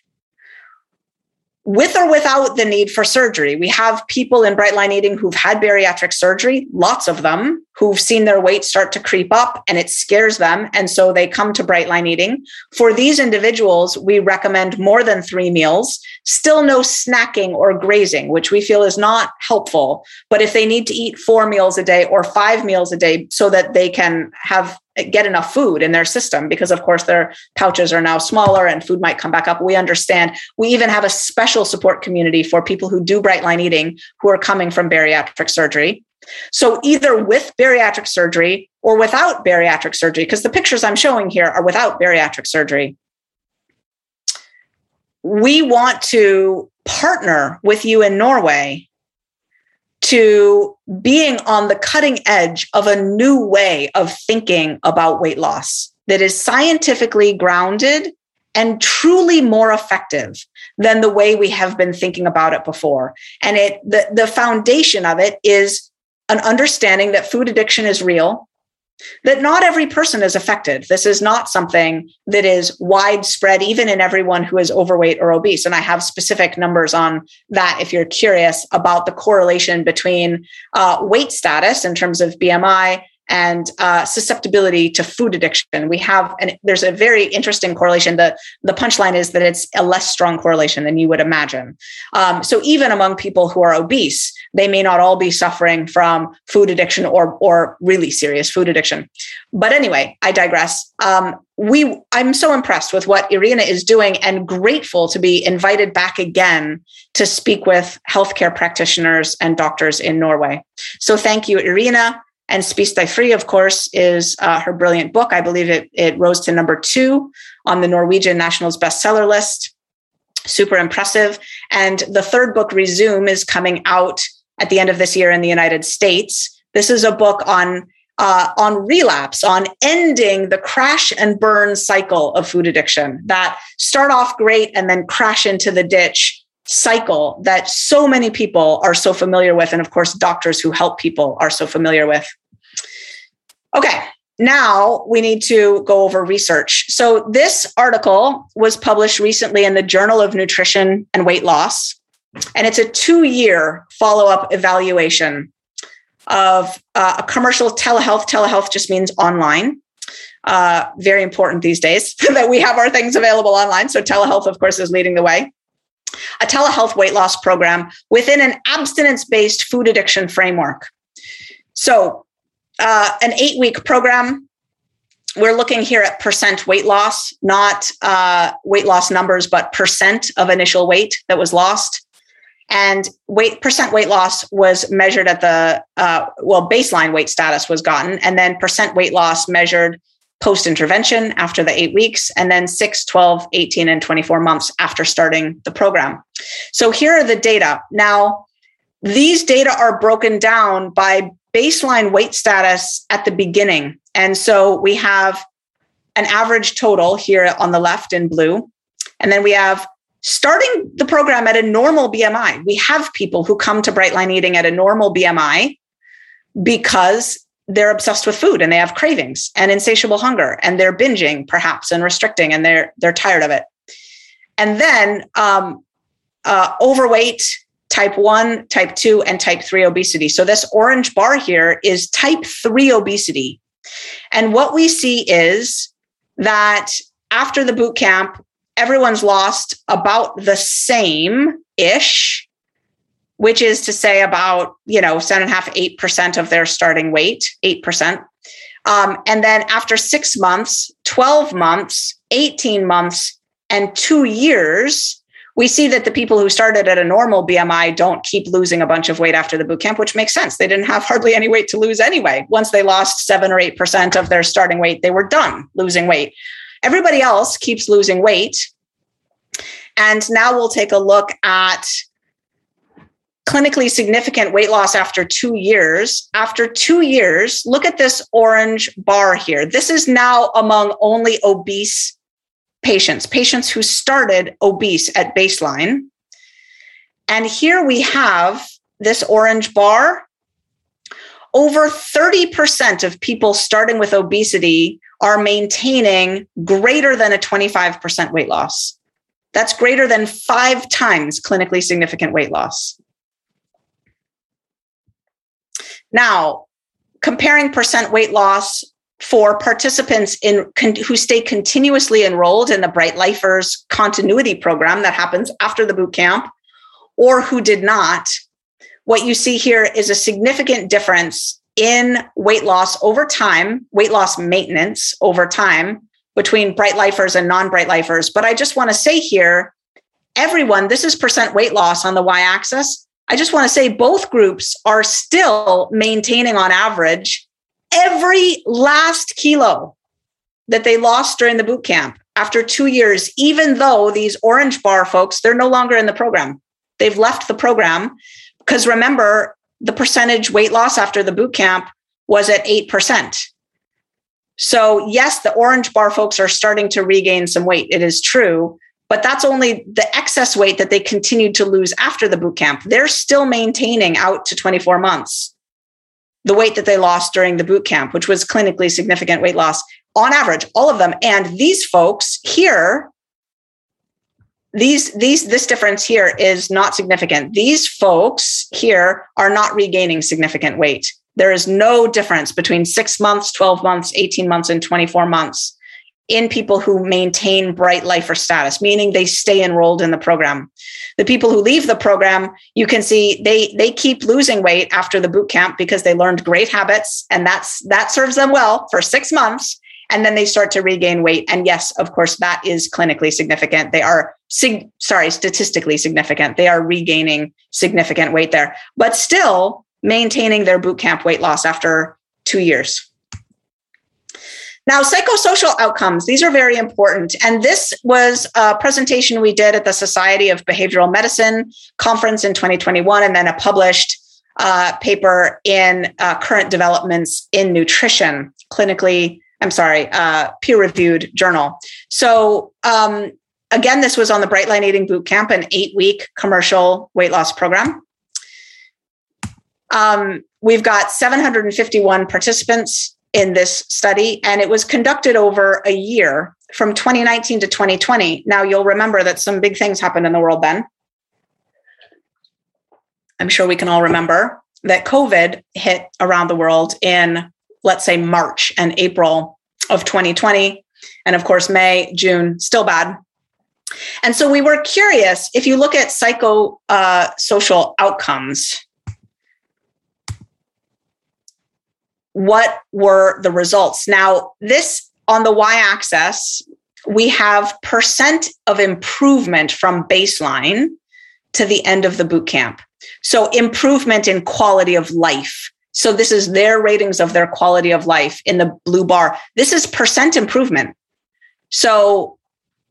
with or without the need for surgery. We have people in bright line eating who've had bariatric surgery, lots of them, who've seen their weight start to creep up and it scares them. And so they come to bright line eating. For these individuals, we recommend more than three meals, still no snacking or grazing, which we feel is not helpful. But if they need to eat four meals a day or five meals a day so that they can have get enough food in their system because of course their pouches are now smaller and food might come back up we understand we even have a special support community for people who do bright line eating who are coming from bariatric surgery so either with bariatric surgery or without bariatric surgery because the pictures i'm showing here are without bariatric surgery we want to partner with you in norway to being on the cutting edge of a new way of thinking about weight loss that is scientifically grounded and truly more effective than the way we have been thinking about it before. And it the, the foundation of it is an understanding that food addiction is real that not every person is affected. This is not something that is widespread, even in everyone who is overweight or obese. And I have specific numbers on that if you're curious about the correlation between uh, weight status in terms of BMI and uh, susceptibility to food addiction. We have, and there's a very interesting correlation. The, the punchline is that it's a less strong correlation than you would imagine. Um, so even among people who are obese, they may not all be suffering from food addiction or, or really serious food addiction. But anyway, I digress. Um, we, I'm so impressed with what Irina is doing and grateful to be invited back again to speak with healthcare practitioners and doctors in Norway. So thank you, Irina. And Spis deg fri, of course, is uh, her brilliant book. I believe it, it rose to number two on the Norwegian National's bestseller list. Super impressive. And the third book, Rezoom, is coming out at the end of this year in the United States. This is a book on uh, on relapse, on ending the crash and burn cycle of food addiction that start off great and then crash into the ditch cycle that so many people are so familiar with. And of course, doctors who help people are so familiar with. Okay, now we need to go over research. So, this article was published recently in the Journal of Nutrition and Weight Loss, and it's a two year follow up evaluation of uh, a commercial telehealth. Telehealth just means online. Uh, very important these days (laughs) that we have our things available online. So telehealth, of course, is leading the way. A telehealth weight loss program within an abstinence based food addiction framework. So, uh, an eight week program. We're looking here at percent weight loss, not uh, weight loss numbers, but percent of initial weight that was lost. And weight percent weight loss was measured at the uh, well baseline weight status was gotten and then percent weight loss measured post intervention after the eight weeks and then 6 12 18 and 24 months after starting the program. So here are the data. Now these data are broken down by baseline weight status at the beginning and so we have an average total here on the left in blue and then we have starting the program at a normal BMI. We have people who come to Bright Line Eating at a normal BMI because they're obsessed with food and they have cravings and insatiable hunger and they're binging perhaps and restricting and they're they're tired of it. And then um, uh, overweight, type 1, type 2, and type 3 obesity. So this orange bar here is type 3 obesity. And what we see is that after the boot camp, everyone's lost about the same ish, which is to say about, you know, seven and a half, eight percent of their starting weight, eight percent. Um, and then after six months, 12 months, 18 months, and two years, we see that the people who started at a normal BMI don't keep losing a bunch of weight after the boot camp, which makes sense. They didn't have hardly any weight to lose anyway. Once they lost seven or 8% of their starting weight, they were done losing weight. Everybody else keeps losing weight. And now we'll take a look at clinically significant weight loss after two years. After two years, look at this orange bar here. This is now among only obese patients, patients who started obese at baseline. And here we have this orange bar. Over 30% of people starting with obesity are maintaining greater than a 25% weight loss. That's greater than five times clinically significant weight loss. Now, comparing percent weight loss for participants in con, who stay continuously enrolled in the Bright Lifers continuity program that happens after the boot camp or who did not, what you see here is a significant difference in weight loss over time, weight loss maintenance over time between bright lifers and non bright lifers. But I just want to say here, everyone, this is percent weight loss on the y axis. I just want to say both groups are still maintaining on average every last kilo that they lost during the boot camp after two years, even though these orange bar folks, they're no longer in the program. They've left the program because remember, the percentage weight loss after the boot camp was at 8%. So, yes, the orange bar folks are starting to regain some weight. It is true, but that's only the excess weight that they continued to lose after the boot camp. They're still maintaining out to 24 months the weight that they lost during the boot camp, which was clinically significant weight loss on average, all of them. And these folks here, these these this difference here is not significant. These folks here are not regaining significant weight. There is no difference between six months, 12 months, 18 months, and 24 months in people who maintain bright lifer status, meaning they stay enrolled in the program. The people who leave the program, you can see they they keep losing weight after the boot camp because they learned great habits and that's that serves them well for 6 months and then they start to regain weight and yes, of course that is clinically significant. They are sig- sorry, statistically significant. They are regaining significant weight there. But still maintaining their boot camp weight loss after two years. Now, psychosocial outcomes, these are very important. And this was a presentation we did at the Society of Behavioral Medicine conference in 2021, and then a published uh, paper in uh, current developments in nutrition, clinically, I'm sorry, uh, peer reviewed journal. So, um, again, this was on the Bright Line Eating Bootcamp, an eight week commercial weight loss program. Um, we've got 751 participants in this study, and it was conducted over a year from 2019 to 2020. Now, you'll remember that some big things happened in the world then. I'm sure we can all remember that COVID hit around the world in, let's say, March and April of 2020. And of course, May, June, still bad. And so we were curious if you look at psycho uh, outcomes, what were the results? Now, this on the y axis, we have percent of improvement from baseline to the end of the boot camp. So, improvement in quality of life. So, this is their ratings of their quality of life in the blue bar. This is percent improvement. So,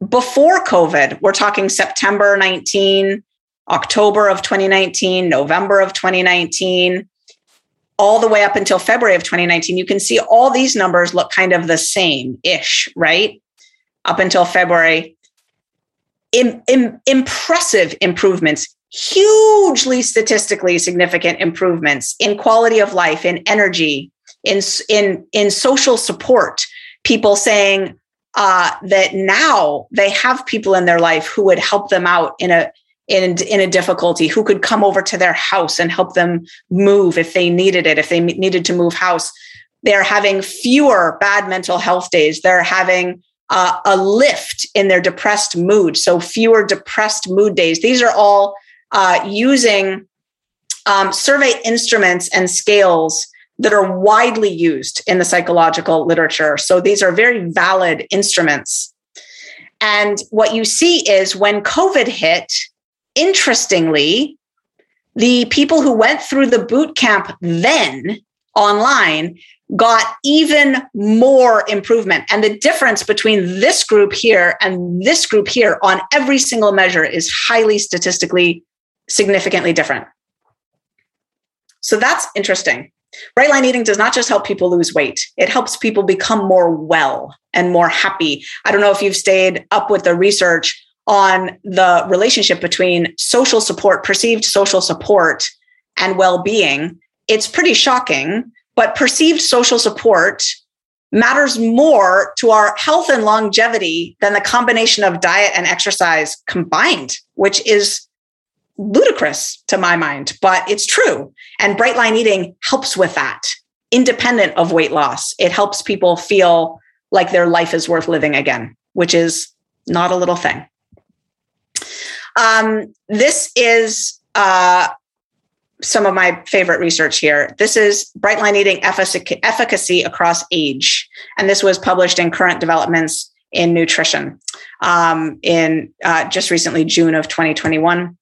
before COVID, we're talking September 19, October of 2019, November of 2019, all the way up until February of 2019. You can see all these numbers look kind of the same ish, right? Up until February. In, in, impressive improvements, hugely statistically significant improvements in quality of life, in energy, in, in, in social support. People saying, uh, that now they have people in their life who would help them out in a in, in a difficulty who could come over to their house and help them move if they needed it if they needed to move house they're having fewer bad mental health days they're having uh, a lift in their depressed mood so fewer depressed mood days these are all uh, using um, survey instruments and scales that are widely used in the psychological literature. So these are very valid instruments. And what you see is when COVID hit, interestingly, the people who went through the boot camp then online got even more improvement. And the difference between this group here and this group here on every single measure is highly statistically significantly different. So that's interesting. Bright line eating does not just help people lose weight, it helps people become more well and more happy. I don't know if you've stayed up with the research on the relationship between social support, perceived social support, and well being. It's pretty shocking, but perceived social support matters more to our health and longevity than the combination of diet and exercise combined, which is ludicrous to my mind, but it's true. And bright line eating helps with that, independent of weight loss. It helps people feel like their life is worth living again, which is not a little thing. Um, this is uh, some of my favorite research here. This is bright line eating efficacy across age. And this was published in Current Developments in Nutrition um, in uh, just recently, June of 2021.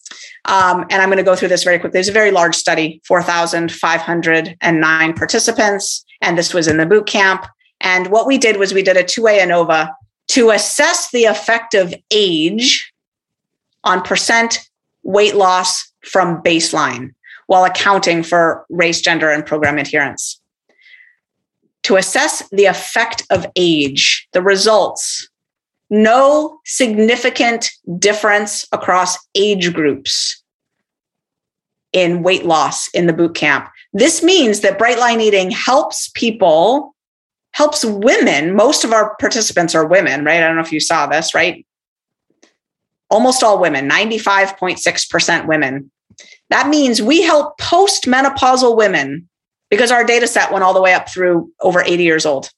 Um, and I'm going to go through this very quickly. It's a very large study, 4,509 participants, and this was in the boot camp. And what we did was we did a two way ANOVA to assess the effect of age on percent weight loss from baseline while accounting for race, gender, and program adherence. To assess the effect of age, the results no significant difference across age groups in weight loss in the boot camp. This means that bright line eating helps people, helps women. Most of our participants are women, right? I don't know if you saw this, right? Almost all women, 95.6% women. That means we help postmenopausal women because our data set went all the way up through over 80 years old.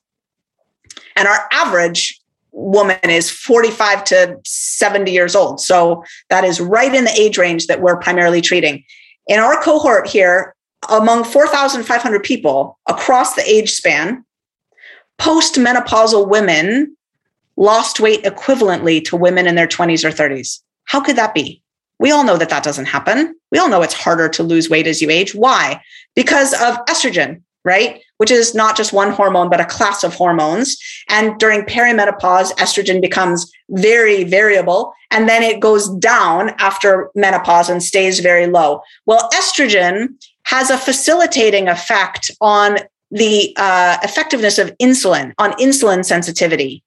And our average woman is 45 to 70 years old. So that is right in the age range that we're primarily treating. In our cohort here, among 4,500 people across the age span, postmenopausal women lost weight equivalently to women in their 20s or 30s. How could that be? We all know that that doesn't happen. We all know it's harder to lose weight as you age. Why? Because of estrogen, right? Which is not just one hormone, but a class of hormones. And during perimenopause, estrogen becomes very variable and then it goes down after menopause and stays very low. Well, estrogen has a facilitating effect on the uh, effectiveness of insulin, on insulin sensitivity.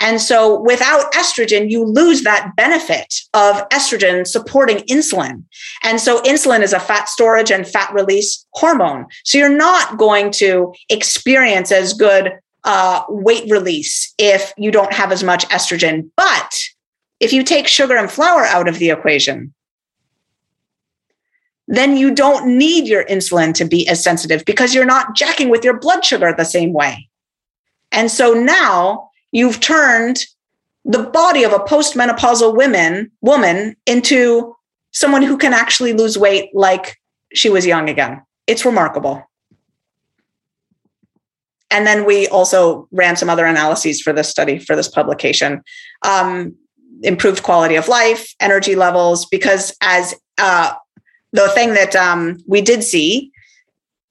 And so without estrogen, you lose that benefit of estrogen supporting insulin. And so insulin is a fat storage and fat release hormone. So you're not going to experience as good uh, weight release if you don't have as much estrogen. But if you take sugar and flour out of the equation, then you don't need your insulin to be as sensitive because you're not jacking with your blood sugar the same way. And so now you've turned the body of a postmenopausal woman woman into someone who can actually lose weight like she was young again. It's remarkable. And then we also ran some other analyses for this study, for this publication. Um, improved quality of life, energy levels, because as uh, the thing that um, we did see,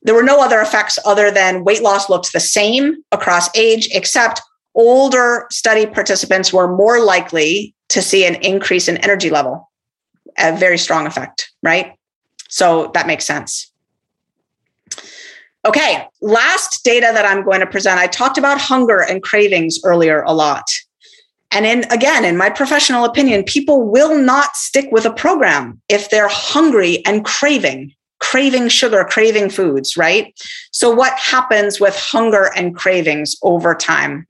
there were no other effects other than weight loss looked the same across age, except older study participants were more likely to see an increase in energy level, a very strong effect, right? So that makes sense. Okay, last data that I'm going to present. I talked about hunger and cravings earlier a lot. And in again, in my professional opinion, people will not stick with a program if they're hungry and craving, craving sugar, craving foods, right? So, what happens with hunger and cravings over time?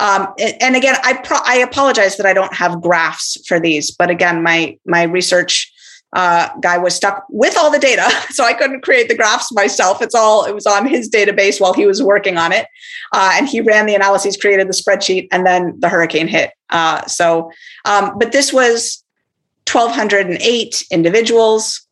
Um, and again, I pro- I apologize that I don't have graphs for these, but again, my my research uh, guy was stuck with all the data, (laughs) so I couldn't create the graphs myself. It's all it was on his database while he was working on it, uh, and he ran the analyses, created the spreadsheet, and then the hurricane hit. Uh, so, um, but this was 1,208 individuals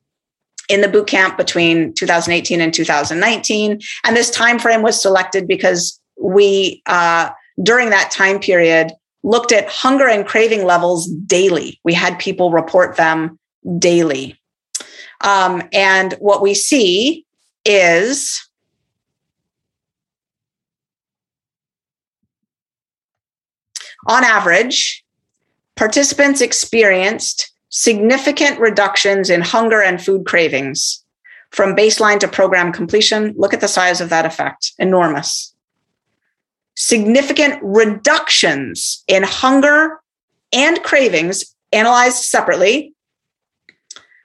in the boot camp between 2018 and 2019, and this time frame was selected because we uh, during that time period looked at hunger and craving levels daily. We had people report them daily. Um, and what we see is on average, participants experienced significant reductions in hunger and food cravings from baseline to program completion. Look at the size of that effect enormous. Significant reductions in hunger and cravings analyzed separately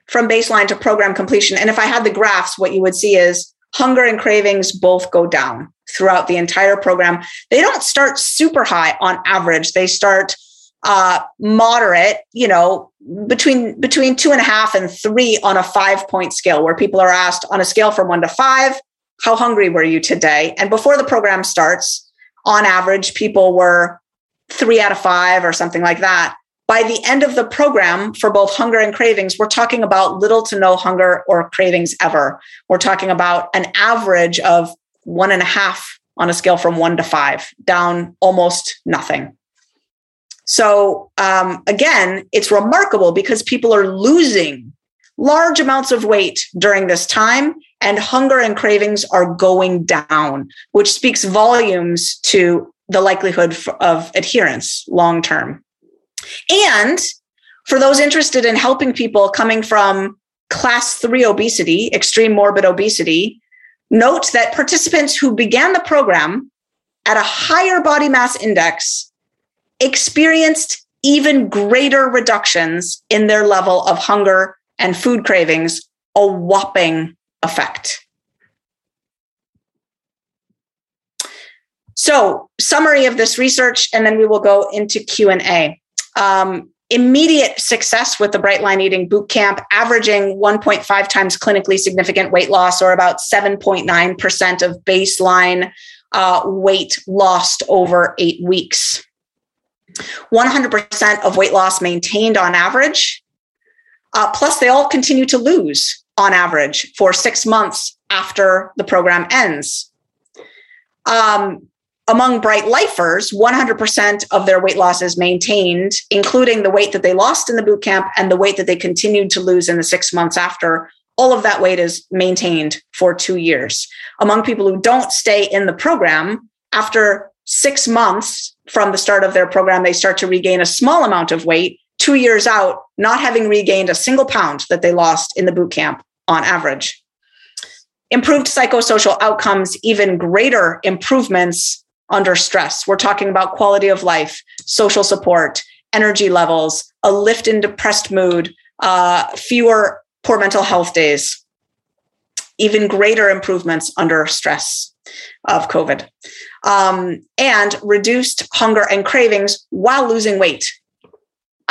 from baseline to program completion. And if I had the graphs, what you would see is hunger and cravings both go down throughout the entire program. They don't start super high on average. They start uh, moderate, you know, between between two and a half and three on a five point scale, where people are asked on a scale from one to five, how hungry were you today? And before the program starts, on average, people were three out of five or something like that by the end of the program for both hunger and cravings, we're talking about little to no hunger or cravings ever. We're talking about an average of one and a half on a scale from one to five, down almost nothing. So, um, again, it's remarkable because people are losing large amounts of weight during this time, and hunger and cravings are going down, which speaks volumes to the likelihood of adherence long term. And for those interested in helping people coming from class three obesity, extreme morbid obesity, note that participants who began the program at a higher body mass index experienced even greater reductions in their level of hunger and food cravings, a whopping effect. So, summary of this research and then we will go into Q&A um, immediate success with the Bright Line Eating Boot Camp, averaging 1.5 times clinically significant weight loss, or about 7.9% of baseline uh, weight lost over eight weeks. 100% of weight loss maintained on average. Uh, plus, they all continue to lose on average for six months after the program ends. Um, among bright lifers 100% of their weight loss is maintained including the weight that they lost in the boot camp and the weight that they continued to lose in the six months after all of that weight is maintained for two years among people who don't stay in the program after six months from the start of their program they start to regain a small amount of weight two years out not having regained a single pound that they lost in the boot camp on average improved psychosocial outcomes even greater improvements under stress. We're talking about quality of life, social support, energy levels, a lift in depressed mood, uh, fewer poor mental health days, even greater improvements under stress of COVID, um, and reduced hunger and cravings while losing weight.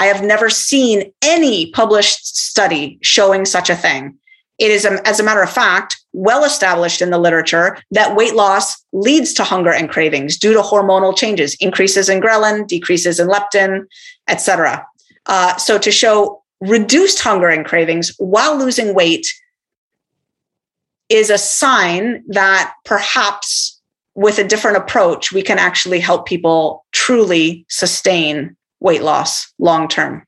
I have never seen any published study showing such a thing. it is, as a matter of fact, well established in the literature that weight loss leads to hunger and cravings due to hormonal changes, increases in ghrelin, decreases in leptin, etc. Uh, so to show reduced hunger and cravings while losing weight is a sign that perhaps with a different approach, we can actually help people truly sustain weight loss long term.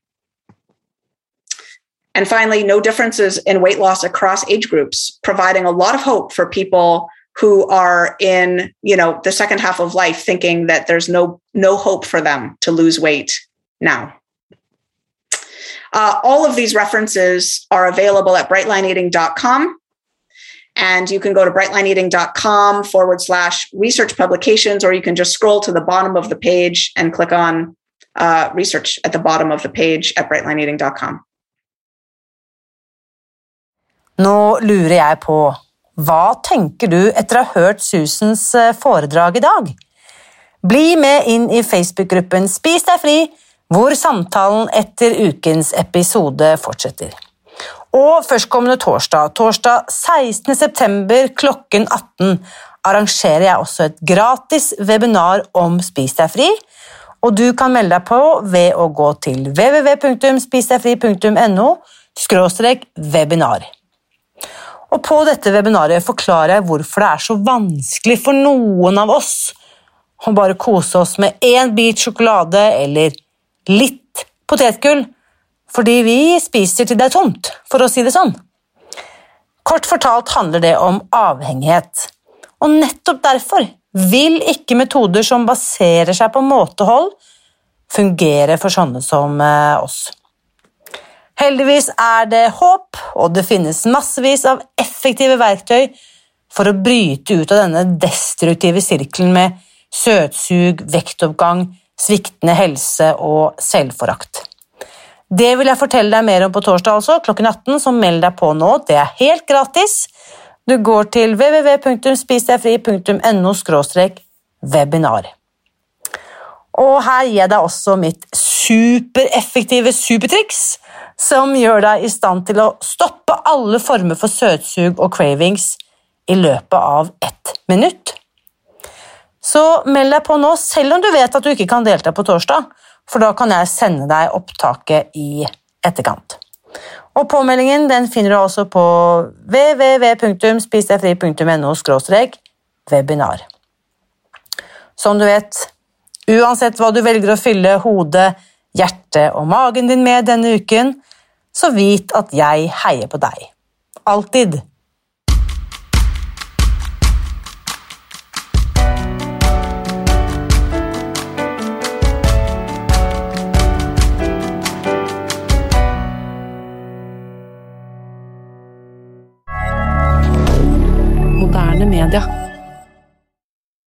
And finally, no differences in weight loss across age groups, providing a lot of hope for people who are in, you know, the second half of life thinking that there's no no hope for them to lose weight now. Uh, all of these references are available at brightlineeating.com. And you can go to brightlineeating.com forward slash research publications, or you can just scroll to the bottom of the page and click on uh, research at the bottom of the page at brightlineeating.com. Nå lurer jeg på, hva tenker du etter å ha hørt Susans eh, foredrag i dag? Bli med inn i Facebook-gruppen Spis deg fri, hvor samtalen etter ukens episode fortsetter. Og førstkommende torsdag, torsdag 16. september klokken 18, arrangerer jeg også et gratis webinar om Spis deg fri, og du kan melde deg på ved å gå til www.spisdegfri.no webinar. Og på dette webinaret forklarer jeg hvorfor det er så vanskelig for noen av oss å bare kose oss med én bit sjokolade eller litt potetgull, fordi vi spiser til det er tomt, for å si det sånn. Kort fortalt handler det om avhengighet, og nettopp derfor vil ikke metoder som baserer seg på måtehold, fungere for sånne som eh, oss. Heldigvis er det håp, og det finnes massevis av effektive verktøy for å bryte ut av denne destruktive sirkelen med søtsug, vektoppgang, sviktende helse og selvforakt. Det vil jeg fortelle deg mer om på torsdag, altså, klokken 18, så meld deg på nå. Det er helt gratis. Du går til www.spisdegfri.no webinar. Og her gir jeg deg også mitt supereffektive supertriks, som gjør deg i stand til å stoppe alle former for søtsug og cravings i løpet av ett minutt. Så meld deg på nå, selv om du vet at du ikke kan delta på torsdag, for da kan jeg sende deg opptaket i etterkant. Og Påmeldingen den finner du også på www.spisdegfri.no webinar. Som du vet, Uansett hva du velger å fylle hodet, hjertet og magen din med denne uken, så vit at jeg heier på deg. Alltid.